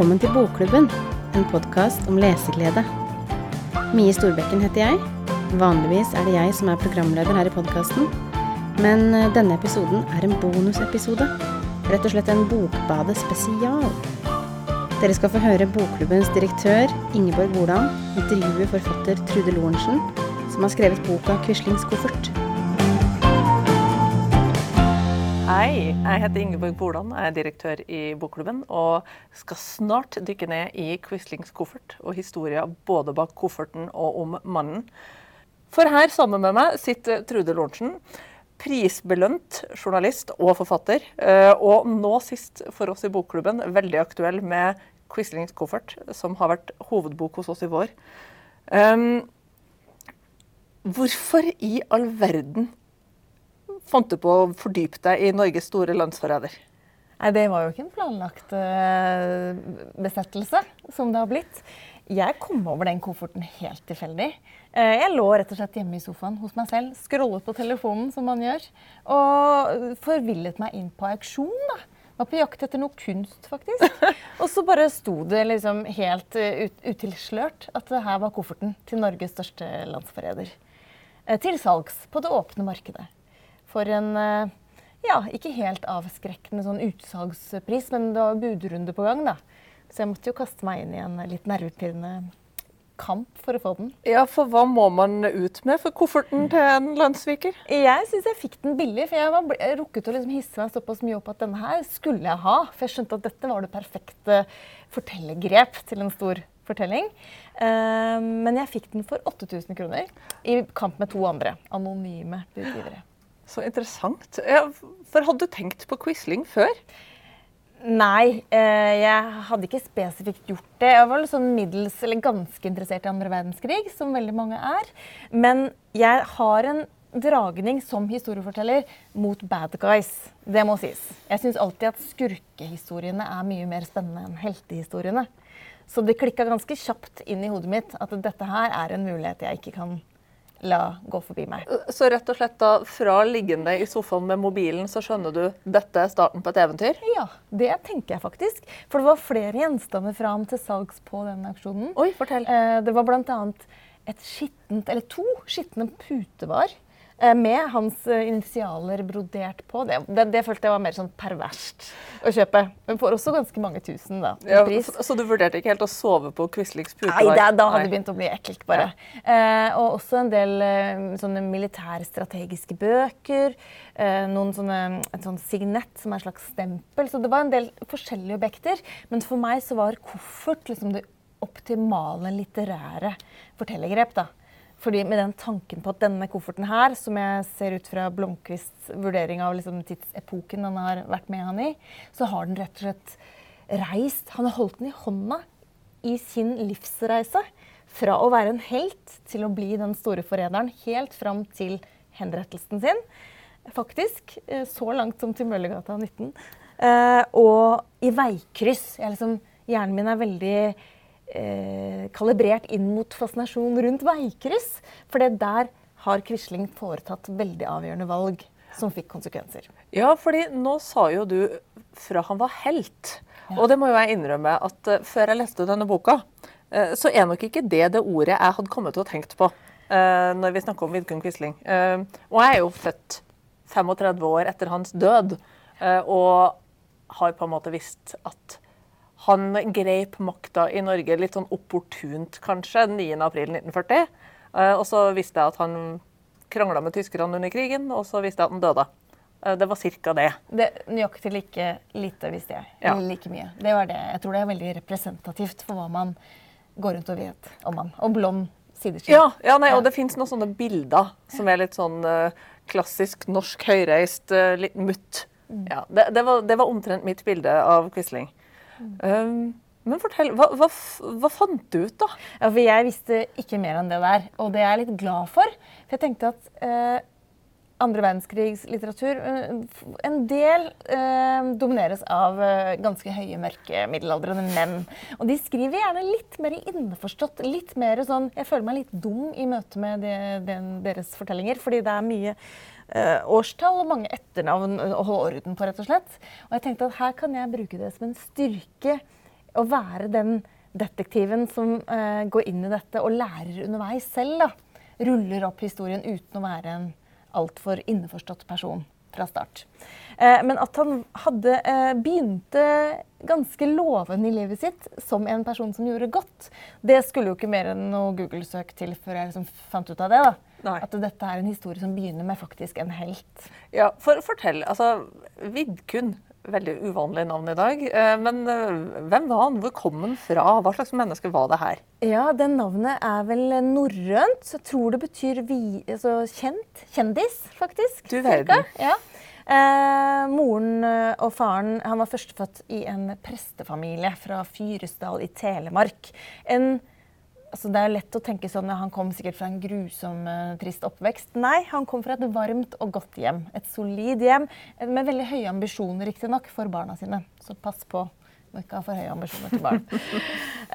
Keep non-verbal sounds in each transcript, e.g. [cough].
Velkommen til Bokklubben, en podkast om leseglede. Mie Storbekken heter jeg. Vanligvis er det jeg som er programleder her i podkasten. Men eh, denne episoden er en bonusepisode. Rett og slett en Bokbadet spesial. Dere skal få høre Bokklubbens direktør Ingeborg Boland intervjue forfatter Trude Lorentzen, som har skrevet boka 'Quislings koffert'. Hei, jeg heter Ingeborg Boland, jeg er direktør i Bokklubben og skal snart dykke ned i Quislings koffert og historier både bak kofferten og om mannen. For her sammen med meg sitter Trude Lorentzen, prisbelønt journalist og forfatter. eh, Og nå sist for oss i Bokklubben veldig aktuell med Quislings koffert, som har vært hovedbok hos oss i vår. Um, hvorfor i all verden fant du på å fordype deg i Norges store landsforræder? Nei, det var jo ikke en planlagt eh, besettelse, som det har blitt. Jeg kom over den kofferten helt tilfeldig. Eh, jeg lå rett og slett hjemme i sofaen hos meg selv, scrollet på telefonen, som man gjør, og forvillet meg inn på auksjon. da. Var på jakt etter noe kunst, faktisk. [laughs] Og så bare sto det liksom helt eh, ut, utilslørt at det her var kofferten til Norges største landsforræder. Til salgs på det åpne markedet. For en eh, ja, ikke helt avskrekkende sånn utsalgspris, men det var budrunde på gang, da. Så jeg måtte jo kaste meg inn i en litt nervepirrende kamp for å få den. Ja, for hva må man ut med for kofferten til en lønnssviker? Jeg syns jeg fikk den billig, for jeg var jeg rukket å liksom hisse meg såpass mye opp at denne her skulle jeg ha. For jeg skjønte at dette var det perfekte fortellergrep til en stor fortelling. Uh, men jeg fikk den for 8000 kroner i kamp med to andre anonyme budgivere. Så interessant. For hadde du tenkt på Quisling før? Nei, eh, jeg hadde ikke spesifikt gjort det. Jeg var sånn middels eller ganske interessert i andre verdenskrig, som veldig mange er. Men jeg har en dragning som historieforteller mot bad guys. Det må sies. Jeg syns alltid at skurkehistoriene er mye mer spennende enn heltehistoriene. Så det klikka ganske kjapt inn i hodet mitt at dette her er en mulighet jeg ikke kan la gå forbi meg. Så rett og slett da, fra liggende i sofaen med mobilen, så skjønner du dette er starten på et eventyr? Ja, det tenker jeg faktisk. For det var flere gjenstander fram til salgs på den auksjonen. Oi, fortell. Eh, det var bl.a. et skittent, eller to skitne putevar eh, med hans eh, initialer brodert på. Det, det, det følte jeg var mer sånn perverst å kjøpe. Men får også ganske mange tusen da, Ja, pris. så du vurderte ikke helt å sove på Quislings Nei, putevar? det, da hadde det begynt å bli ekkelt, bare. Eh, og også en del eh, sånne militærstrategiske bøker. Eh, noen sånne, et sånt signett som er et slags stempel. Så det var en del forskjellige objekter. Men for meg så var koffert liksom det optimale litterære fortellergrep. da. Fordi med den tanken på at denne kofferten her, som jeg ser ut fra Blomkvists vurdering av liksom tidsepoken han har vært med han i, så har den rett og slett reist Han har holdt den i hånda i sin livsreise. Fra å være en helt til å bli den store forræderen, helt fram til henrettelsen sin. Faktisk. eh, Så langt som til Møllergata 19. Eh, og i veikryss. Jeg liksom, hjernen min er veldig eh, kalibrert inn mot fascinasjon rundt veikryss. For det der har Quisling foretatt veldig avgjørende valg som fikk konsekvenser. Ja, fordi nå sa jo du fra han var helt. Og det må jo jeg innrømme at uh, før jeg leste denne boka, uh, så er nok ikke det det ordet jeg hadde kommet til å tenkt på uh, når vi snakker om Vidkun Quisling. Og jeg er jo født 35 år etter hans død, og har på en måte visst at han greip makta i Norge litt sånn opportunt, kanskje, 9.4.1940. Eh, og så visste jeg at han krangla med tyskerne under krigen, og så visste jeg at han døde. Eh, Det var ca. det. Det Nøyaktig like lite visste jeg. Ja. Like mye. Det var det. Jeg tror det er veldig representativt for hva man går rundt og vet om han. Og blond sideskinn. Ja, ja nei, og det fins noen sånne bilder som er litt sånn eh, klassisk norsk høyreist, litt mutt. Ja, det, det, var, det var omtrent mitt bilde av Quisling. Um, men fortell, hva, hva, hva fant du ut, da? Ja, for jeg visste ikke mer enn det der, og det er jeg litt glad for. For jeg tenkte at eh, andre verdenskrigslitteratur eh, en del eh, domineres av eh, ganske høye, mørke, middelaldrende menn. Og de skriver gjerne litt mer innforstått, litt mer sånn Jeg føler meg litt dum i møte med det, den, deres fortellinger, fordi det er mye årstall og mange etternavn å holde orden på, rett og slett. Og jeg tenkte at her kan jeg bruke det som en styrke å være den detektiven som eh, går inn i dette og lærer underveis selv. da. Ruller opp historien uten å være en altfor innforstått person fra start. Eh, men at han hadde eh, begynte ganske lovende i livet sitt som en person som gjorde godt, det skulle jo ikke mer enn noe Google-søk til før jeg liksom fant ut av det. da. Nei. At dette er en historie som begynner med faktisk en helt. Ja, for fortell. Altså, Vidkun. Veldig uvanlig navn i dag. Eh, Men eh, hvem var han? Hvor kom han fra? Hva slags menneske var det her? Ja, det navnet er vel norrønt. Så jeg tror det betyr vi, altså kjent. Kjendis, faktisk. Du verden. Ja. Eh, moren eh, og faren han var førstefødt i en prestefamilie fra Fyresdal i Telemark. En, altså det er lett å tenke sånn at han kom sikkert fra en grusom, eh, trist oppvekst. Nei, han kom fra et varmt og godt hjem. Et solid hjem eh, med veldig høye ambisjoner riktignok for barna sine. Så pass på. Må ikke ha for høye ambisjoner til barn.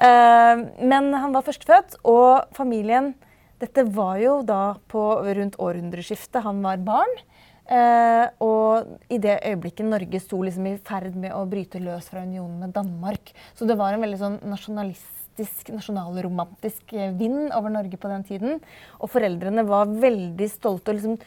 uh, [laughs] men han var førstefødt, og familien Dette var jo da på rundt århundreskiftet han var barn. Uh, og i det øyeblikket Norge sto liksom i ferd med å bryte løs fra unionen med Danmark. Så det var en veldig sånn nasjonalistisk, nasjonalromantisk eh, vind over Norge på den tiden. Og foreldrene var veldig stolte og liksom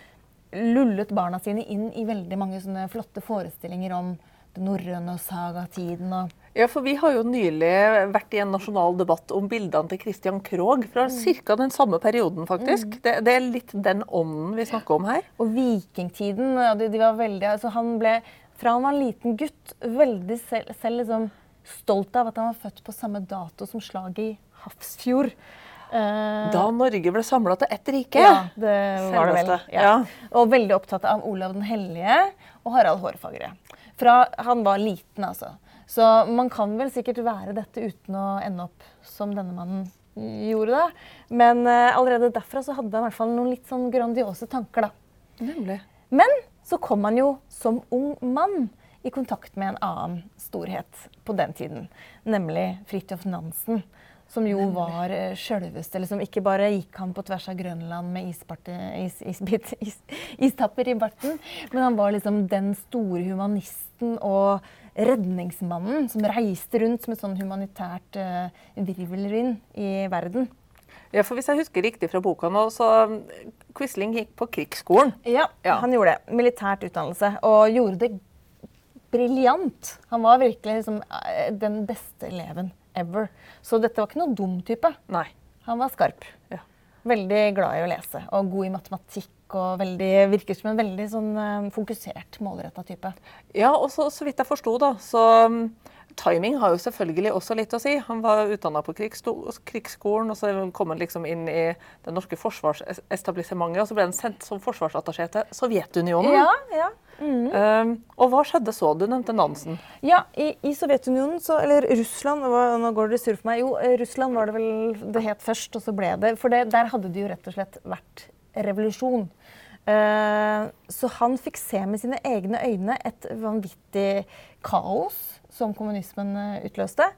lullet barna sine inn i veldig mange sånne flotte forestillinger om det norrøne og sagatiden. og Ja, for Vi har jo nylig vært i en nasjonal debatt om bildene til Christian Krohg fra ca. den samme perioden. faktisk. Det, det er litt den ånden vi snakker om her. Og vikingtiden. De, de var veldig, altså han ble, fra han var en liten gutt, veldig selv, selv liksom stolt av at han var født på samme dato som slaget i Hafrsfjord. Eh, Da Norge ble samla til ett rike. ja, det var det vel. Ja. Og veldig opptatt av Olav den hellige og Harald Hårfagre. Fra han var liten, altså. Så man kan vel sikkert være dette uten å ende opp som denne mannen gjorde det. Men uh, allerede derfra så hadde han i hvert fall noen litt sånn grandiose tanker, da. Nemlig. Men så kom han jo som ung mann i kontakt med en annen storhet på den tiden, nemlig Fridtjof Nansen. Som jo var eh, sjølveste. Liksom, ikke bare gikk han på tvers av Grønland med isparte, is, isbit, [laughs] is, istapper i barten, men han var liksom den store humanisten og redningsmannen som reiste rundt som et sånn humanitært uh, virvelvind i verden. Ja, for Hvis jeg husker riktig fra boka nå, så um, Quisling gikk på krigsskolen. Ja, Ja. han gjorde det. Militært utdannelse. Og gjorde det briljant. Han var virkelig liksom, eh, den beste eleven ever. Så dette var ikke noen dum type. Nei. Han var skarp. Ja. Veldig glad i å lese og god i matematikk. Og veldig, virker som en veldig sånn, eh, fokusert, målretta type. Ja, og så, så vidt jeg forsto, da, så um, Timing har jo selvfølgelig også litt å si. Han var utdanna på krigsskolen, og så kom han liksom inn i det norske forsvarsetablissementet, og så ble han sendt som forsvarsattaché til Sovjetunionen. Ja, ja. Um, og hva skjedde så? Du nevnte Nansen. Ja, i, i Sovjetunionen, så, eller Russland hva, Nå går det surr for meg. Jo, eh, Russland var det vel det het først, og så ble det For det, der hadde det jo rett og slett vært revolusjon. Eh, så han fikk se med sine egne øyne et vanvittig kaos som kommunismen eh, utløste.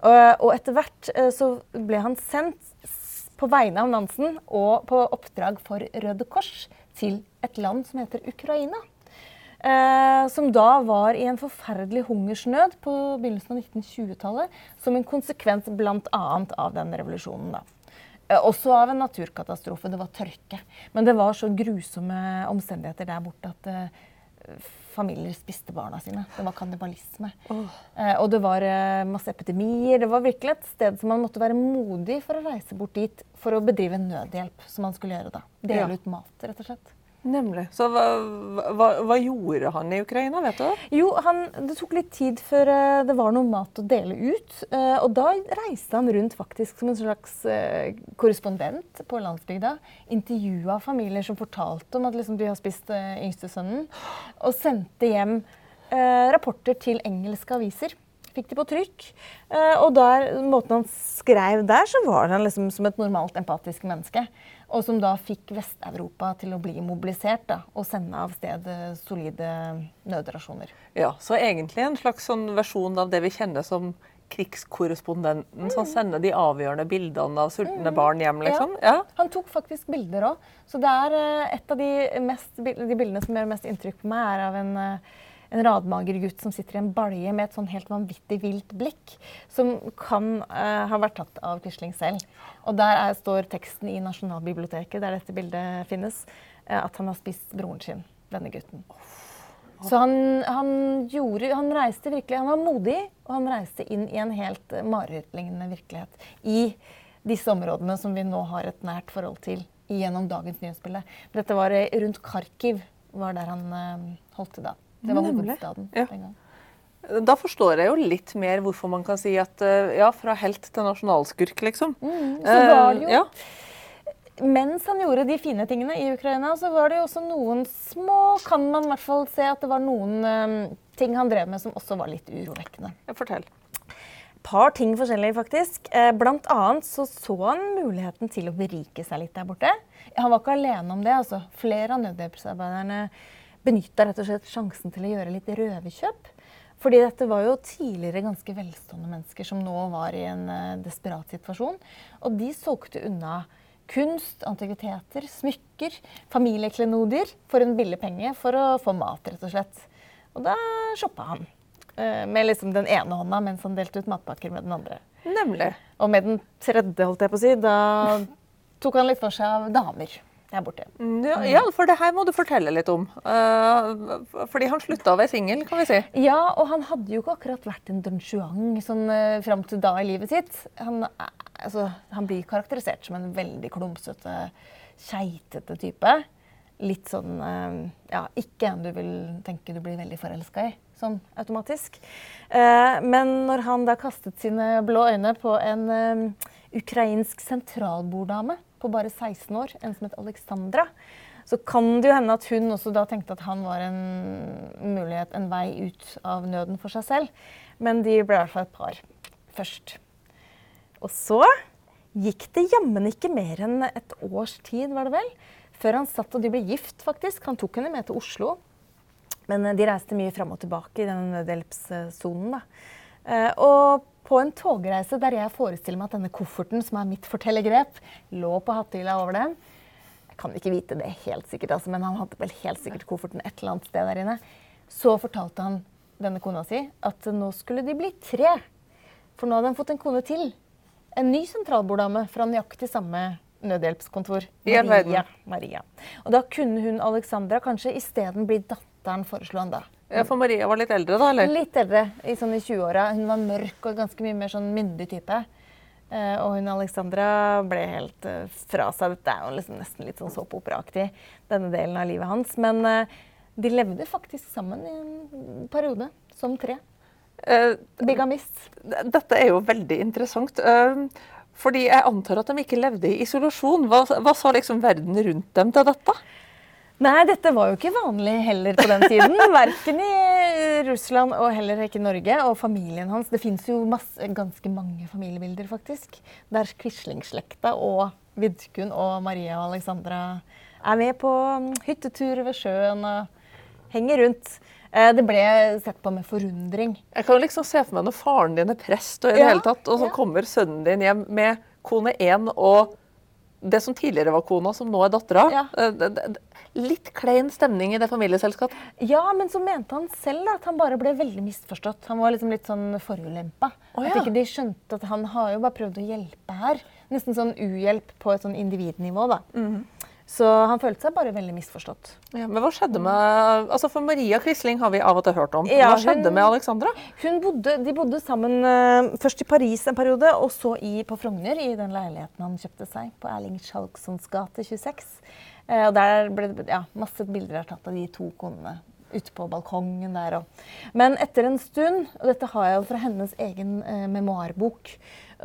Og etter hvert eh, så ble han sendt på vegne av Nansen og på oppdrag for Røde Kors til et land som heter Ukraina. Eh, som da var i en forferdelig hungersnød på begynnelsen av 1920-tallet. Som en konsekvens bl.a. av den revolusjonen. da. Eh, også av en naturkatastrofe. Det var tørke. Men det var så grusomme omstendigheter der borte at eh, familier spiste barna sine. Det var kannibalisme. Eh, og det var eh, masse epidemier. Det var virkelig et sted som man måtte være modig for å reise bort dit for å bedrive nødhjelp, som man skulle gjøre da. Dele Ja. ut mat, rett og slett. Nemlig. Så hva, hva, hva gjorde han i Ukraina, vet du? Jo, han, det tok litt tid før eh, det var noe mat å dele ut. eh, og da reiste han rundt faktisk som en slags eh, korrespondent på landsbygda. Intervjua familier som fortalte om at liksom, de har spist yngstesønnen. Og sendte hjem eh, rapporter til engelske aviser. Fikk de på trykk. Eh, og der, måten han skrev der, så var han liksom som et normalt empatisk menneske. Og som da fikk Vest-Europa til å bli mobilisert da, og sende av sted eh, solide nødrasjoner. Ja, Så egentlig en slags sånn versjon av det vi kjenner som krigskorrespondenten, som sender de avgjørende bildene av sultne barn hjem, liksom? Ja. Han tok faktisk bilder òg. Så det er eh, et av de, mest, de bildene som gjør mest inntrykk på meg, er av en, eh, en radmager gutt som sitter i en balje med et sånn helt vanvittig vilt blikk, som kan uh, ha vært tatt av Quisling selv. Og der er, står teksten i Nasjonalbiblioteket, der dette bildet finnes, uh, at han har spist broren sin, denne gutten. Så han, han, gjorde, han reiste virkelig, han var modig, og han reiste inn i en helt marerittlignende virkelighet. I disse områdene som vi nå har et nært forhold til gjennom dagens nyhetsbilde. Dette var rundt Kharkiv, var der han uh, holdt til da. Det var hovedstaden ja. den gang. Da forstår jeg jo litt mer hvorfor man kan si at ja, fra helt til nasjonalskurk, liksom. Mm, så var det jo... Ja mens han gjorde de fine tingene i Ukraina, så var det jo også noen små Kan man i hvert fall se at det var noen um, ting han drev med som også var litt urovekkende. Fortell. Et par ting forskjellig, faktisk. Eh, blant annet så, så han muligheten til å berike seg litt der borte. Han var ikke alene om det. altså. Flere av nødhjelpsarbeiderne benytta rett og slett sjansen til å gjøre litt røverkjøp. Fordi dette var jo tidligere ganske velstående mennesker som nå var i en uh, desperat situasjon. Og de solgte unna kunst, antikviteter, smykker, familieklenodier for en billig penge for å få mat, rett og slett. Og da shoppa han. Eh, med liksom den ene hånda mens han delte ut matpakker med den andre. Nemlig. Og med den tredje, holdt jeg på å si, da [laughs] tok han litt for seg av damer der borte. Mm, ja, ja, for det her må du fortelle litt om. Uh, fordi han slutta å være singel, kan vi si. Ja, og han hadde jo ikke akkurat vært en don Juan sånn uh, fram til da i livet sitt. Han, uh, altså, han, blir karakterisert som en veldig klumsete, keitete type. Litt sånn uh, Ja, ikke en du vil tenke du blir veldig forelska i, sånn automatisk. men når han da kastet sine blå øyne på en ukrainsk sentralborddame på bare 16 år, en som het Alexandra, så kan det jo hende at hun også da tenkte at han var en mulighet, en vei ut av nøden for seg selv. Men de ble i hvert fall et par først. Og så gikk det jammen ikke mer enn et års tid, var det vel, før han satt og de ble gift, faktisk. Han tok henne med til Oslo. Men de reiste mye fram og tilbake i den nødhjelpssonen. da. og på en togreise der jeg forestiller meg at denne kofferten, som er mitt fortellergrep, lå på hattehylla over dem. Jeg kan ikke vite det helt sikkert, altså, men han hadde vel helt sikkert kofferten et eller annet sted der inne. Så fortalte han denne kona si at nå skulle de bli tre. For nå hadde han fått en kone til. En ny sentralborddame fra nøyaktig samme nødhjelpskontor. Maria. Maria. Og da kunne hun Alexandra kanskje isteden bli datteren, foreslo han da. Ja, For Maria var litt eldre, da? eller? Litt eldre, i sånn i 20-åra. Hun var mørk og ganske mye mer sånn myndig type. Uh, og hun Alexandra ble helt uh, fra seg. Dette er jo liksom nesten litt sånn såpeoperaaktig, denne delen av livet hans. Men uh, de levde faktisk sammen i en periode, som tre. Bigamist. Dette er jo veldig interessant. fordi jeg antar at de ikke levde i isolasjon. Hva, hva sa liksom verden rundt dem til dette? Nei, dette var jo ikke vanlig heller på den tiden. [laughs] Verken i Russland og heller ikke Norge. Og familien hans Det fins jo masse, ganske mange familiebilder, faktisk. Der Quisling-slekta og Vidkun og Maria og Alexandra er med på mm, hytteturer ved sjøen og henger rundt. Eh, det ble sett på med forundring. Jeg kan liksom se for meg når faren din er prest, og i det ja, hele tatt, og så ja. kommer sønnen din hjem med kone én og det som tidligere var kona, som nå er dattera. Ja. Eh, litt klein stemning i det familieselskapet. Ja, men så mente han selv da, at han bare ble veldig misforstått. Han var liksom litt sånn forulempa. Oh, ja. At ikke de skjønte at han har jo bare prøvd å hjelpe her. Nesten sånn uhjelp på et sånn individnivå, da. Mm. Så han følte seg bare veldig misforstått. Ja, men hva skjedde med altså For Maria Quisling har vi av og til hørt om. Ja, hva skjedde hun, med Alexandra? Bodde, de bodde sammen uh, først i Paris en periode, og så i, på Frogner, i den leiligheten han kjøpte seg på Erling Skjalgsons gate 26. Uh, og Der ble ja, masse bilder tatt av de to konene ute på balkongen der. Og. Men etter en stund, og dette har jeg jo fra hennes egen uh, memoarbok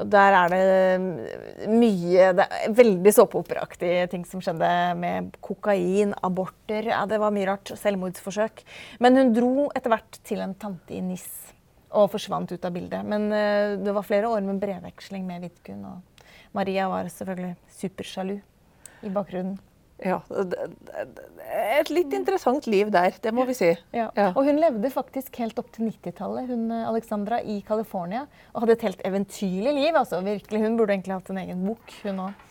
der er det mye det er Veldig såpeoperaaktige ting som skjedde med kokain, aborter ja, Det var mye rart. Selvmordsforsøk. Men hun dro etter hvert til en tante i NIS og forsvant ut av bildet. Men uh, det var flere år med brevveksling med Vidkun. Og Maria var selvfølgelig supersjalu i bakgrunnen. Ja, Et litt interessant liv der, det må vi si. Ja. Og hun levde faktisk helt opp til 90-tallet, hun eh, Alexandra, i California. Og hadde et helt eventyrlig liv. altså virkelig. Hun burde egentlig hatt en egen bok, hun òg.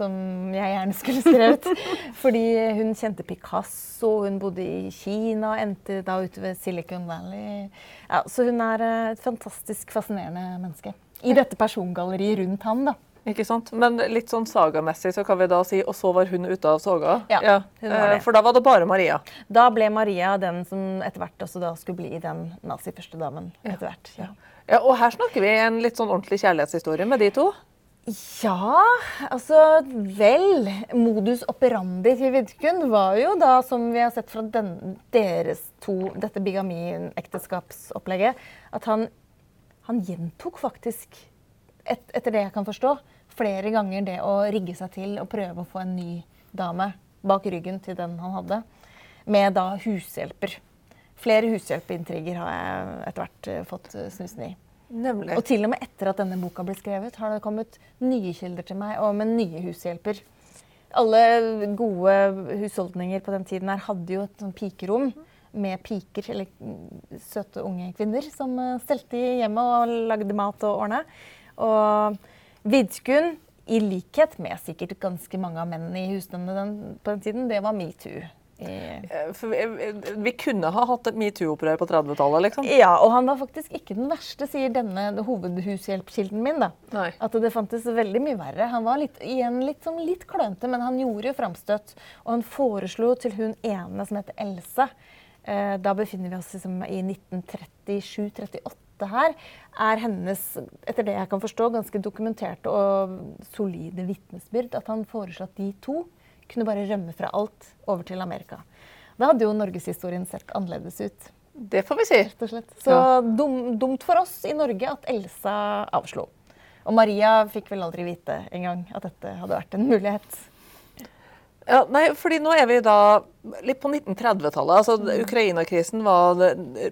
som jeg gjerne skulle skrevet. [laughs] Fordi hun kjente Picasso, hun bodde i Kina, endte da ute ved Silicon Valley. Ja, så hun er eh, et fantastisk fascinerende menneske. I dette persongalleriet rundt ham, da. Ikke sant? Men litt sånn sagamessig så kan vi da si og så var hun ute av soga? Ja, hun var det. Eh, For da var det bare Maria? Da ble Maria den som etter hvert også da skulle bli den nazi-førstedamen. etter hvert. Ja. Ja, og her snakker vi en litt sånn ordentlig kjærlighetshistorie med de to. Ja, altså vel. Modus operandi til Vidkun var jo da, som vi har sett fra den, deres to, dette bigami-ekteskapsopplegget, at han, han gjentok faktisk, et, etter det jeg kan forstå, flere ganger det å rigge seg til og prøve å få en ny dame bak ryggen til den han hadde, med da hushjelper. Flere hushjelpeintriger har jeg etter hvert eh, fått eh, snusen i. Nemlig. Og til og med etter at denne boka ble skrevet, har det kommet nye kilder til meg og med nye hushjelper. Alle gode husholdninger på den tiden her hadde jo et sånn pikerom med piker, eller mm, søte unge kvinner, som eh, stelte i hjemmet og lagde mat og ordna. Og Vidkun, i likhet med sikkert ganske mange av mennene i den, på den tiden, det var metoo. Eh, vi, vi kunne ha hatt et metoo-opprør på 30-tallet, liksom. Ja, og han var faktisk ikke den verste, sier denne hovedhushjelpskilden min. da. Nei. At det fantes veldig mye verre. Han var litt, igjen litt, sånn litt klønete, men han gjorde jo framstøt. Og han foreslo til hun ene som heter Else eh, Da befinner vi oss liksom i 1937-38 her. Er hennes, etter det jeg kan forstå, ganske dokumenterte og solide vitnesbyrd at han foreslo at de to kunne bare rømme fra alt over til Amerika. Da hadde jo norgeshistorien sett annerledes ut Det får vi si. rett og slett. Så Ja. dum, dumt for oss i Norge at Elsa avslo. Og Maria fikk vel aldri vite engang at dette hadde vært en mulighet. Ja, nei, fordi nå er vi da litt på 1930-tallet. Altså, Ukraina-krisen var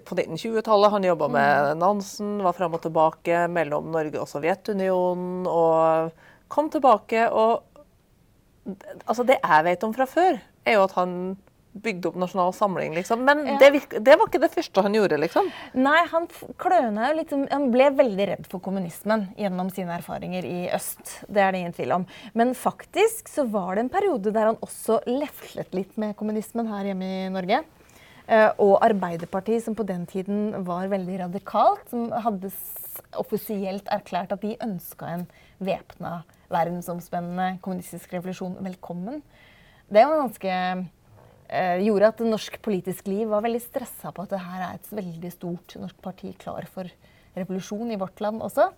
på 1920-tallet. Han jobba med Nansen, var fram og tilbake mellom Norge og Sovjetunionen. Og kom tilbake og Altså, det jeg vet om fra før, er jo at han bygde opp Nasjonal Samling, liksom. Men Ja. det, det var ikke det første han gjorde, liksom. Nei, han kløna jo litt Han ble veldig redd for kommunismen gjennom sine erfaringer i øst. Det er det ingen tvil om. Men faktisk så var det en periode der han også leflet litt med kommunismen her hjemme i Norge. Eh, og Arbeiderpartiet, som på den tiden var veldig radikalt, som hadde offisielt erklært at de ønska en væpna, verdensomspennende kommunistisk revolusjon velkommen. Det var ganske gjorde at norsk politisk liv var veldig stressa på at det her er et veldig stort norsk parti klar for revolusjon i vårt land også.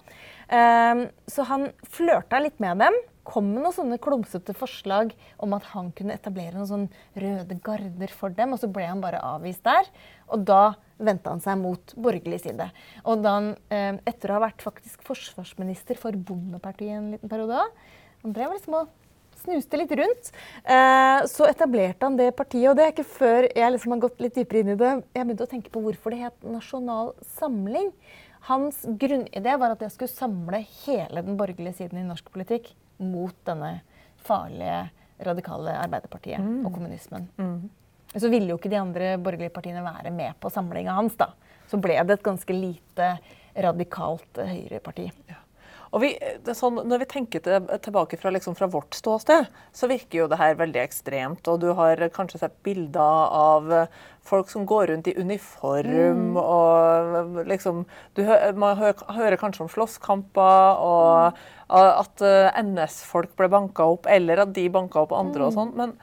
Eh, så han flørta litt med dem. Kom med noen sånne klumsete forslag om at han kunne etablere noen sånne røde garder for dem, og så ble han bare avvist der. Og da vendte han seg mot borgerlig side. Og da han, eh, etter å ha vært faktisk forsvarsminister for Bondepartiet en liten periode, òg, han drev liksom og snuste litt rundt. Eh, så etablerte han det partiet, og det er ikke før jeg liksom har gått litt dypere inn i det, jeg begynte å tenke på hvorfor det het Nasjonal Samling. Hans grunnidé var at jeg skulle samle hele den borgerlige siden i norsk politikk mot denne farlige, radikale Arbeiderpartiet og kommunismen. Så ville jo ikke de andre borgerlige partiene være med på samlinga hans. da. Så ble det et ganske lite radikalt høyreparti. høyreparti. Og vi, sånn, når vi tenker til, tilbake fra, liksom, fra vårt ståsted, så virker jo det her veldig ekstremt. Og du har kanskje sett bilder av folk som går rundt i uniform. og liksom, du Man hø hører kanskje om slåsskamper, og at eh, NS-folk ble banka opp, eller at de banka opp andre og sånn. Men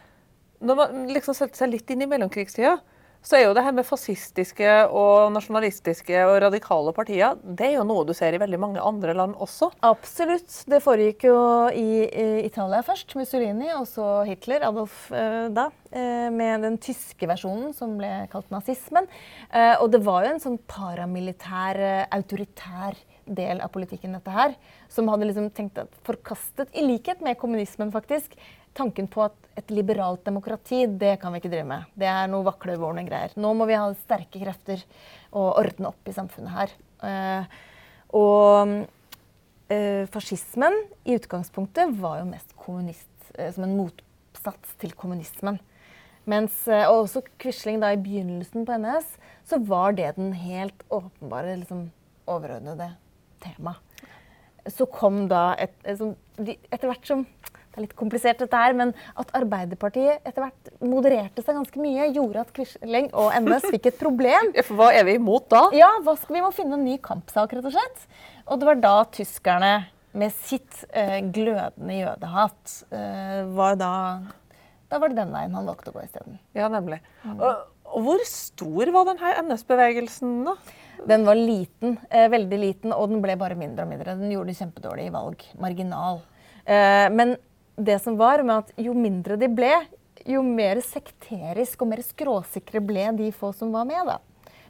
når man liksom setter seg litt inn i mellomkrigstida, så er jo det her med fascistiske og nasjonalistiske og radikale partier det er jo noe du ser i veldig mange andre land også. Absolutt. Det foregikk jo i, Italia først, Mussolini, og så Hitler, Adolf eh, da, eh, med den tyske versjonen som ble kalt nazismen. Eh, og det var jo en sånn paramilitær, autoritær del av politikken, dette her, som hadde liksom tenkt at forkastet, i likhet med kommunismen faktisk, tanken på at et liberalt demokrati, det kan vi ikke drive med. Det er noe vaklevorne greier. Nå må vi ha sterke krefter og ordne opp i samfunnet her. Eh, og eh, fascismen i utgangspunktet var jo mest kommunist, eh, som en motsats til kommunismen. Mens, eh, og også Quisling i begynnelsen på NS, så var det den helt åpenbare liksom, overordnede temaet. Så kom da et, et, et, Etter hvert som det er litt komplisert, dette her, men at Arbeiderpartiet etter hvert modererte seg ganske mye, gjorde at Quisling og NS fikk et problem. [laughs] Hva er vi imot da? Ja, Vi må finne en ny kampsak, rett og slett. Og det var da tyskerne med sitt eh, glødende jødehat eh, var da Da var det den veien han valgte å gå isteden. Ja, nemlig. Og, og hvor stor var denne NS-bevegelsen, da? Den var liten, eh, veldig liten, og den ble bare mindre og mindre. Den gjorde det kjempedårlig i valg. Marginal. Eh, men det som var med at jo mindre de ble, jo mer sekterisk og mer skråsikre ble de få som var med. da.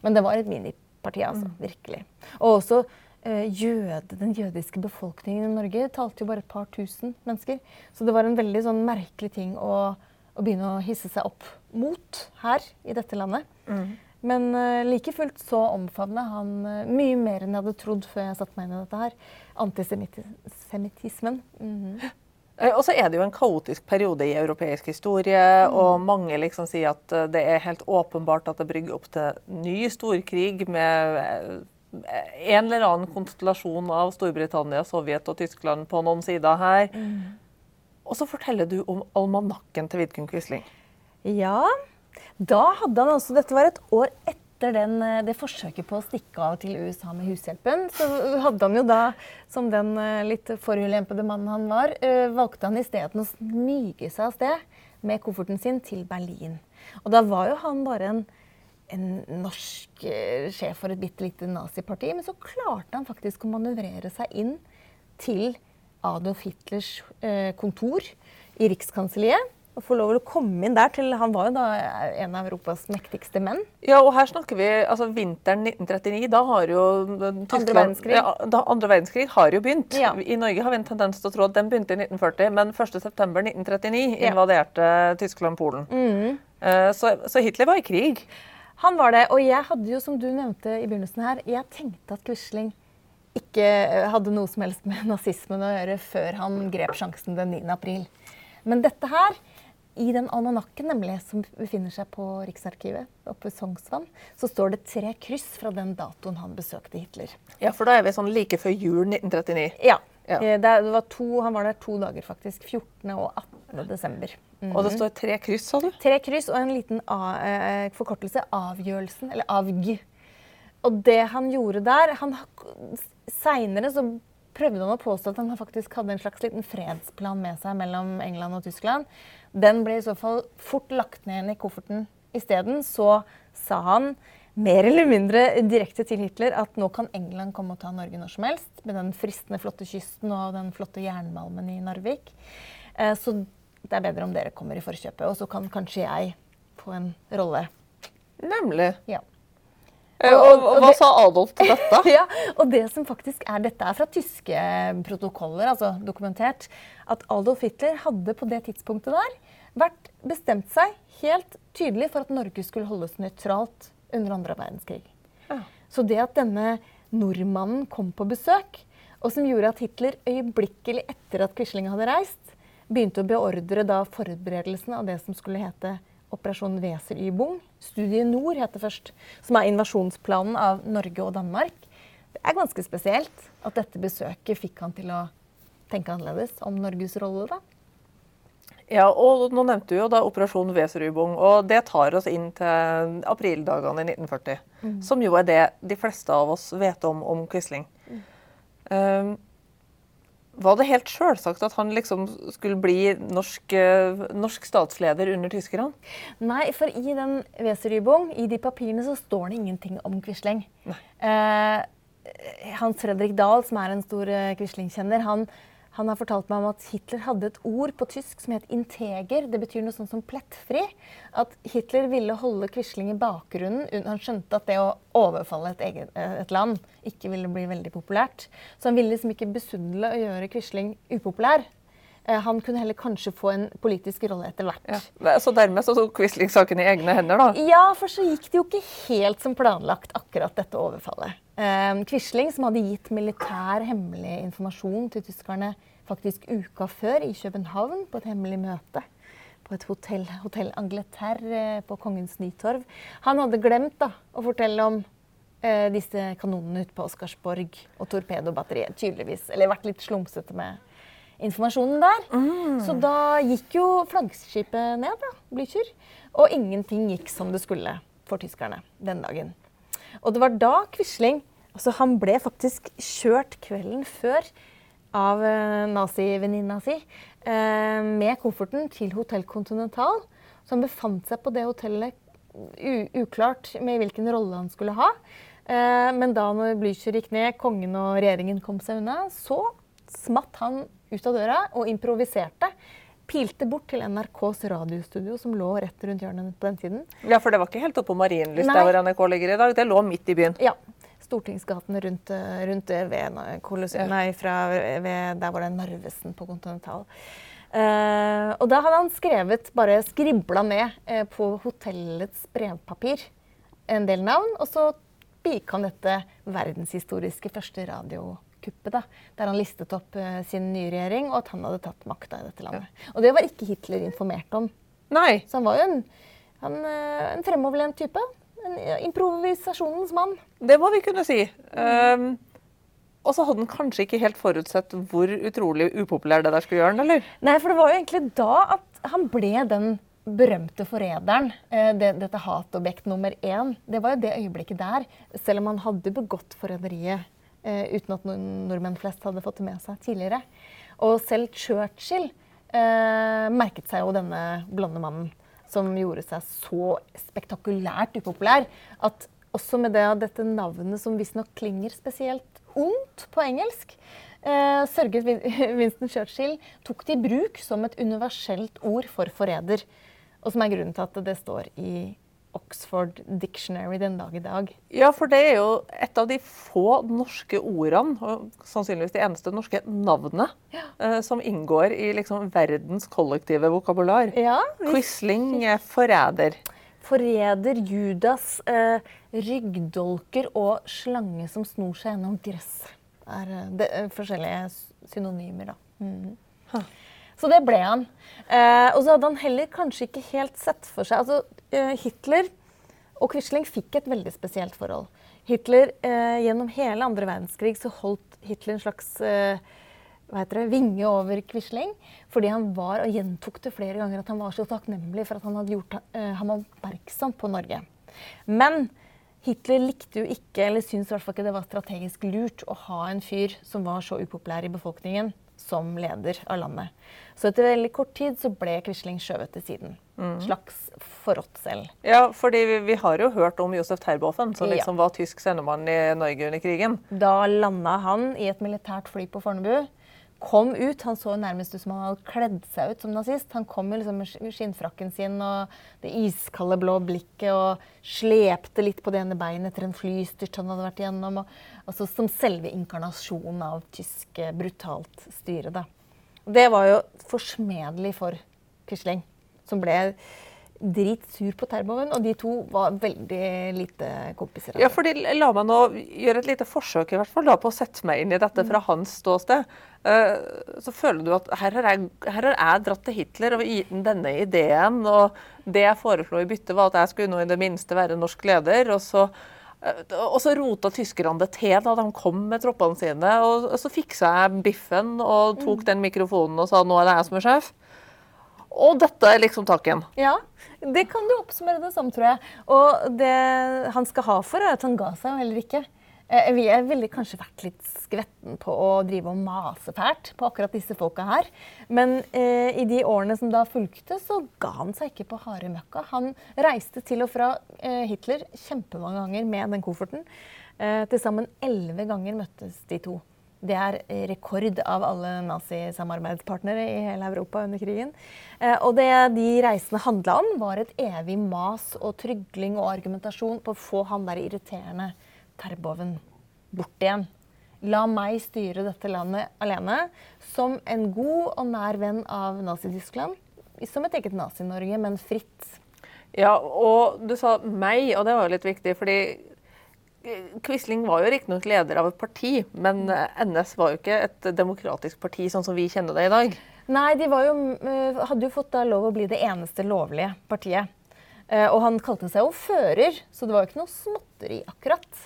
Men det var et miniparti, altså. Virkelig. Og også eh, jøde, den jødiske befolkningen i Norge talte jo bare et par tusen mennesker. Så det var en veldig sånn merkelig ting å, å begynne å hisse seg opp mot her i dette landet. Men uh, like fullt så omfavnet han uh, mye mer enn jeg hadde trodd før jeg satte meg inn i dette her. Antisemittismen. Mm Eh, Og så er det jo en kaotisk periode i europeisk historie, og mange liksom sier at eh, det er helt åpenbart at det brygger opp til ny storkrig med eh, en eller annen konstellasjon av Storbritannia, Sovjet og Tyskland på noen sider her. Og så forteller du om almanakken til Vidkun Quisling. Ja, da hadde han altså Dette var et år etter den, eh, det forsøket på å stikke av til USA med hushjelpen. Så hadde han jo da, som den eh, litt forulempede mannen han var, eh, valgte han isteden å smyge seg av sted med kofferten sin til Berlin. Og da var jo han bare en, en norsk sjef for et bitte lite naziparti, men så klarte han faktisk å manøvrere seg inn til Adolf Hitlers kontor i Rikskanselliet. Og få lov til å komme inn der til Han var jo da en av Europas mektigste menn. Ja, og her snakker vi altså vinteren 1939. Da har jo Tyskland, Andre verdenskrig. Ja, da, andre verdenskrig har jo begynt. Ja. I Norge har vi en tendens til å tro at den begynte i 1940, men 1.9.1939 Ja. Mm. invaderte Tyskland Polen. Mm. så, så Hitler var i krig. Han var det. Og jeg hadde jo, som du nevnte i begynnelsen her, jeg tenkte at Quisling ikke eh, hadde noe som helst med nazismen å gjøre før han grep sjansen den 9. april. Men dette her, i den almanakken nemlig, som befinner seg på Riksarkivet oppe ved Sognsvann, så står det tre kryss fra den datoen han besøkte Hitler. Ja, for da er vi sånn like før jul 1939. Ja. Ja. eh, Det, det var to, han var der to dager, faktisk. 14. og 18. desember. Mm. Og det står tre kryss, sa du? Tre kryss og en liten a, eh, forkortelse. Avgjørelsen, eller avg. Og det han gjorde der han, Seinere så prøvde han å påstå at han faktisk hadde en slags liten fredsplan med seg mellom England og Tyskland. Den ble i så fall fort lagt ned igjen i kofferten. Isteden så sa han mer eller mindre direkte til Hitler at nå kan England komme og ta Norge når som helst, med den fristende flotte kysten og den flotte jernmalmen i Narvik. Eh, Så det er bedre om dere kommer i forkjøpet, og så kan kanskje jeg få en rolle. Nemlig. Ja. Eh, Og, og hva det- sa Adolf til dette? [laughs] ja, og det som faktisk er, Dette er fra tyske protokoller, altså dokumentert, at Adolf Hitler hadde på det tidspunktet der vært bestemt seg helt tydelig for at Norge skulle holdes nøytralt under andre verdenskrig. Ja. Så det at denne nordmannen kom på besøk, og som gjorde at Hitler øyeblikkelig etter at Quisling hadde reist, begynte å beordre da forberedelsene av det som skulle hete Operasjon Weserübung. Studie Nord het det først. Som er invasjonsplanen av Norge og Danmark. Det er ganske spesielt at dette besøket fikk han til å tenke annerledes om Norges rolle. da. Ja, og nå nevnte du jo da Operasjon Weserübung, og det tar oss inn til aprildagene i 1940. Som jo er det de fleste av oss vet om om Quisling. Um, var det helt selvsagt at han liksom skulle bli norsk, eh, norsk statsleder under tyskerne? Nei, for i den Weserübung, i de papirene, så står det ingenting om Quisling. Eh, Hans Fredrik Dahl, som er en stor eh, Quisling-kjenner, han, han har fortalt meg om at Hitler hadde et ord på tysk som het integer. Det betyr noe sånt som plettfri. At Hitler ville holde Quisling i bakgrunnen. un- Han skjønte at det å overfalle et, eget, eh, et land ikke ville bli veldig populært. Så han ville liksom ikke besudle å gjøre Quisling upopulær. Eh, Han kunne heller kanskje få en politisk rolle etter hvert. Ja. Så dermed så tok Quisling saken i egne hender, da? Ja, for så gikk det jo ikke helt som planlagt, akkurat dette overfallet. Eh, Quisling, som hadde gitt militær hemmelig informasjon til tyskerne faktisk uka før i København på et hemmelig møte på et hotell, hotell Angleterre eh, på Kongens Nytorv, han hadde glemt da, å fortelle om eh, disse kanonene ute på Oscarsborg og torpedobatteriet, tydeligvis. Eller vært litt slumsete med informasjonen der. Så da gikk jo flaggskipet ned, da, Blücher. Og ingenting gikk som det skulle for tyskerne den dagen. Og det var da Quisling altså Han ble faktisk kjørt kvelden før av eh, nazivenninna si eh, med kofferten til Hotell Continental. som befant seg på det hotellet uklart med hvilken rolle han skulle ha. Eh, men da når Blücher gikk ned, kongen og regjeringen kom seg unna, så smatt han ut av døra og improviserte. Pilte bort til NRKs radiostudio, som lå rett rundt hjørnet på den tiden. Ja, for det var ikke helt oppe på Marienlyst der hvor NRK ligger i dag. Det lå midt i byen. Ja. Stortingsgaten rundt, eh, rundt ved Kolosseum, Ja. nei, fra, ved, der var det Narvesen på Continental. Uh, og da hadde han skrevet, bare skribla ned uh, på hotellets brevpapir en del navn. Og så bika han dette verdenshistoriske første radiokuppet. da, Der han listet opp uh, sin nye regjering, og at han hadde tatt makta i dette landet. Og det var ikke Hitler informert om. Nei. Så han var jo en, han, en fremoverlent type. En improvisasjonens mann. Det må vi kunne si. Um, og så hadde han kanskje ikke helt forutsett hvor utrolig upopulær det der skulle gjøre han, eller? Nei, for det var jo egentlig da at han ble den berømte forræderen. eh, Det, dette hatobjekt nummer én. Det var jo det øyeblikket der. Selv om han hadde begått forræderiet eh, uten at nordmenn flest hadde fått det med seg tidligere. Og selv Churchill eh, merket seg jo denne blonde mannen som gjorde seg så spektakulært upopulær at også med det, dette navnet som visstnok klinger spesielt ondt på engelsk, eh, sørget [laughs] Winston Churchill tok det i bruk som et universelt ord for forræder. Og som er grunnen til at det står i Oxford Dictionary den dag i dag. Ja, for det er jo et av de få norske ordene, og sannsynligvis de eneste norske navnene, eh, som inngår i liksom verdens kollektive vokabular. Ja, Quisling er forræder. Forræder, Judas, eh, ryggdolker og slange som snor seg gjennom gress. er eh, det, forskjellige synonymer, da. Mhm. Så det ble han. Eh, og så hadde han heller kanskje ikke helt sett for seg altså, eh, Hitler og Quisling fikk et veldig spesielt forhold. Hitler, eh, Gjennom hele andre verdenskrig så holdt Hitler en slags eh, det, vinge over Quisling. Fordi han var, og gjentok det flere ganger, at han var så takknemlig for at han hadde gjort eh, ham oppmerksom på Norge. Men Hitler likte jo ikke, eller syntes i hvert fall ikke det var strategisk lurt å ha en fyr som var så upopulær i befolkningen, som leder av landet. Så etter veldig kort tid så ble Quisling skjøvet til siden. Slags forrådt selv. Ja, fordi vi, vi har jo hørt om Josef Terboven, som Ja. liksom var tysk sendemann i Norge under krigen. Da landa han i et militært fly på Fornebu. Kom ut, Han så nærmest ut som han hadde kledd seg ut som nazist. Han kom liksom med skinnfrakken sin og det iskalde blå blikket og slepte litt på det ene beinet etter en flystyrt han hadde vært igjennom. Og, altså Som selve inkarnasjonen av tysk eh, brutalt styre. da. Det var jo forsmedelig for Quisling, som ble dritsur på Terboven. Og de to var veldig lite kompiser. Ja, fordi La meg nå gjøre et lite forsøk i hvert fall da, på å sette meg inn i dette fra hans ståsted. Eh, så føler du at her har, jeg, her har jeg dratt til Hitler og gitt ham denne ideen. Og det jeg foreslo i bytte, var at jeg skulle nå i det minste være norsk leder. Og så, eh, og så rota tyskerne det til da de kom med troppene sine. Og, så fiksa jeg biffen og tok den mikrofonen og sa nå er det jeg som er sjef. Og dette er liksom takken. Ja, det kan du oppsummere det som, tror jeg. Og det han skal ha for, er at han ga seg jo heller ikke. Eh, Vi er veldig kanskje vært litt skvetten på å drive og mase fælt på akkurat disse folka her. Men eh, i de årene som da fulgte, så ga han seg ikke på harde møkka. Han reiste til og fra eh, Hitler kjempemange ganger med den kofferten. Eh, Til sammen elleve ganger møttes de to. Det er rekord av alle nazisamarbeidspartnere i hele Europa under krigen. Eh, Og det de reisene handla om, var et evig mas og trygling og argumentasjon på å få han der irriterende Terboven bort igjen. La meg styre dette landet alene, som en god og nær venn av Nazi-Tyskland. Som et eget Nazi-Norge, men fritt. Ja, og du sa meg, og det var jo litt viktig, fordi Quisling var jo riktignok leder av et parti, men eh, NS var jo ikke et demokratisk parti sånn som vi kjenner det i dag. Nei, de var jo, eh, hadde jo fått lov å bli det eneste lovlige partiet. Eh, Og han kalte seg jo fører, så det var jo ikke noe småtteri akkurat.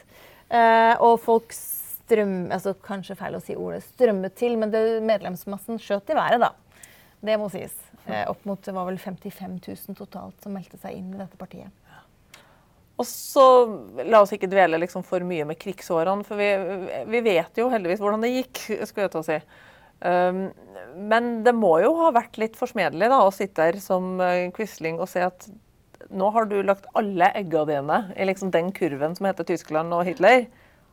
Eh, Og folk s- strøm, altså Kanskje feil å si ordet strømmet til, men det, medlemsmassen skjøt i været, da. Det må sies. Eh, opp mot det var vel 55 000 totalt som meldte seg inn i dette partiet. Og så La oss ikke dvele liksom for mye med krigsårene, for vi, vi, vet jo heldigvis hvordan det gikk. skulle jeg til å si. Um, men det må jo ha vært litt forsmedelig da, å sitte der som uh, Quisling og se at nå har du lagt alle eggene dine i liksom den kurven som heter Tyskland og Hitler,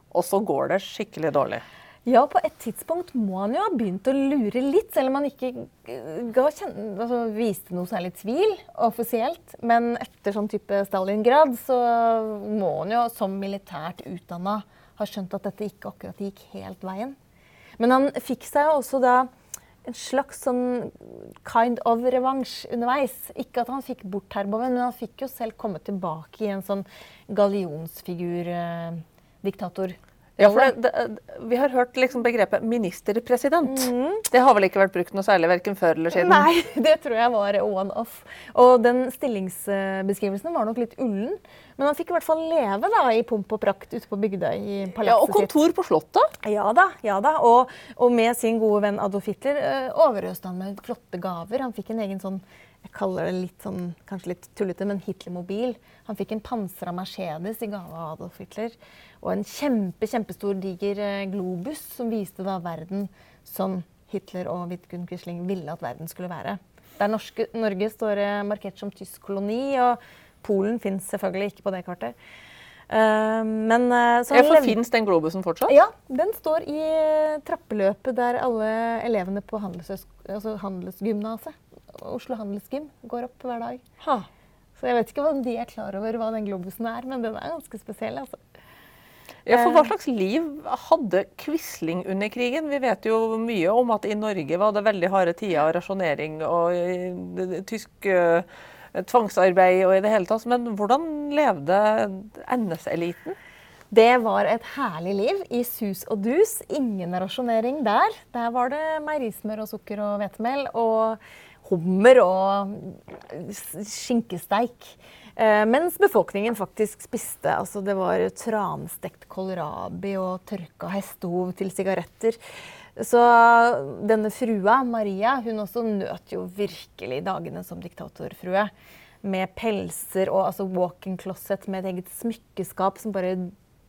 og så går det skikkelig dårlig. Ja, på et tidspunkt må han jo ha begynt å lure litt, selv om han ikke kjenne, altså, viste noe særlig tvil offisielt. Men etter sånn type Stalingrad så må han jo som militært utdanna ha skjønt at dette ikke akkurat gikk helt veien. Men han fikk seg også da en slags sånn kind of revansj underveis. Ikke at han fikk bort Terboven, men han fikk jo selv komme tilbake i en sånn gallionsfigur-diktator. Eh, ja, for det, det, Vi har hørt liksom begrepet ministerpresident. Mm. Det har vel ikke vært brukt noe særlig verken før eller siden? Nei, [laughs] det tror jeg var one off. Og den stillingsbeskrivelsen var nok litt ullen. Men han fikk i hvert fall leve da, i pomp og prakt ute på Bygdøy. i palasset sitt. ja, Og kontor på Slottet? Ja da. ja da. Og, og med sin gode venn Adolf Hitler øh, overøste han med flotte gaver. Han fikk en egen sånn jeg kaller det litt sånn, kanskje litt tullete, men Hitlermobil. Han fikk en pansra Mercedes i gave av Adolf Hitler. Og en kjempe, kjempestor, diger eh, globus som viste da verden som Hitler og Vidkun Quisling ville at verden skulle være. Der norske, Norge står eh, markert som tysk koloni, og Polen fins selvfølgelig ikke på det kartet. Uh, men, uh, ja, for Fins den globusen fortsatt? Ja, den står i trappeløpet der alle elevene på handelsgymnaset altså handelsgymnaset Oslo Handelsgym går opp hver dag. Ha. Så jeg vet ikke om de er klar over hva den globusen er, men den er ganske spesiell. altså. Ja, for Hva slags liv hadde Quisling under krigen? Vi vet jo mye om at i Norge var det veldig harde tider, rasjonering og tysk uh, tvangsarbeid og i det hele tatt. Men hvordan levde NS-eliten? Det var et herlig liv i sus og dus. Ingen rasjonering der. Der var det meierismør og sukker og hvetemel. Og hummer og skinkesteik. Eh, mens befolkningen faktisk spiste. Altså det var transtekt kålrabi og tørka hestehov til sigaretter. Så denne frua, Maria, hun også nøt jo virkelig dagene som diktatorfrue. Med pelser og altså walk-in closet med et eget smykkeskap som bare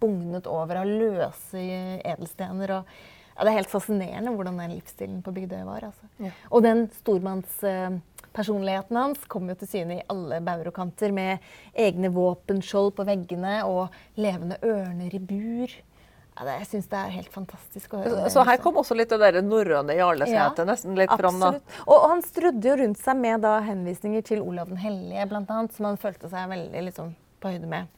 bugnet over av løse edelstener. og ja, det er helt fascinerende hvordan den livsstilen på Bygdøy var. Altså. Ja. Og den stormannspersonligheten uh, hans kom jo til syne i alle bauger og kanter, med egne våpenskjold på veggene og levende ørner i bur. Ja, det, jeg syns det er helt fantastisk å høre. Så, så her kom også litt det der norrøne jarlesetet ja, nesten litt fram? da. Og, og, han strødde jo rundt seg med da, henvisninger til Olav den hellige, blant annet, som han følte seg veldig liksom, på høyde med.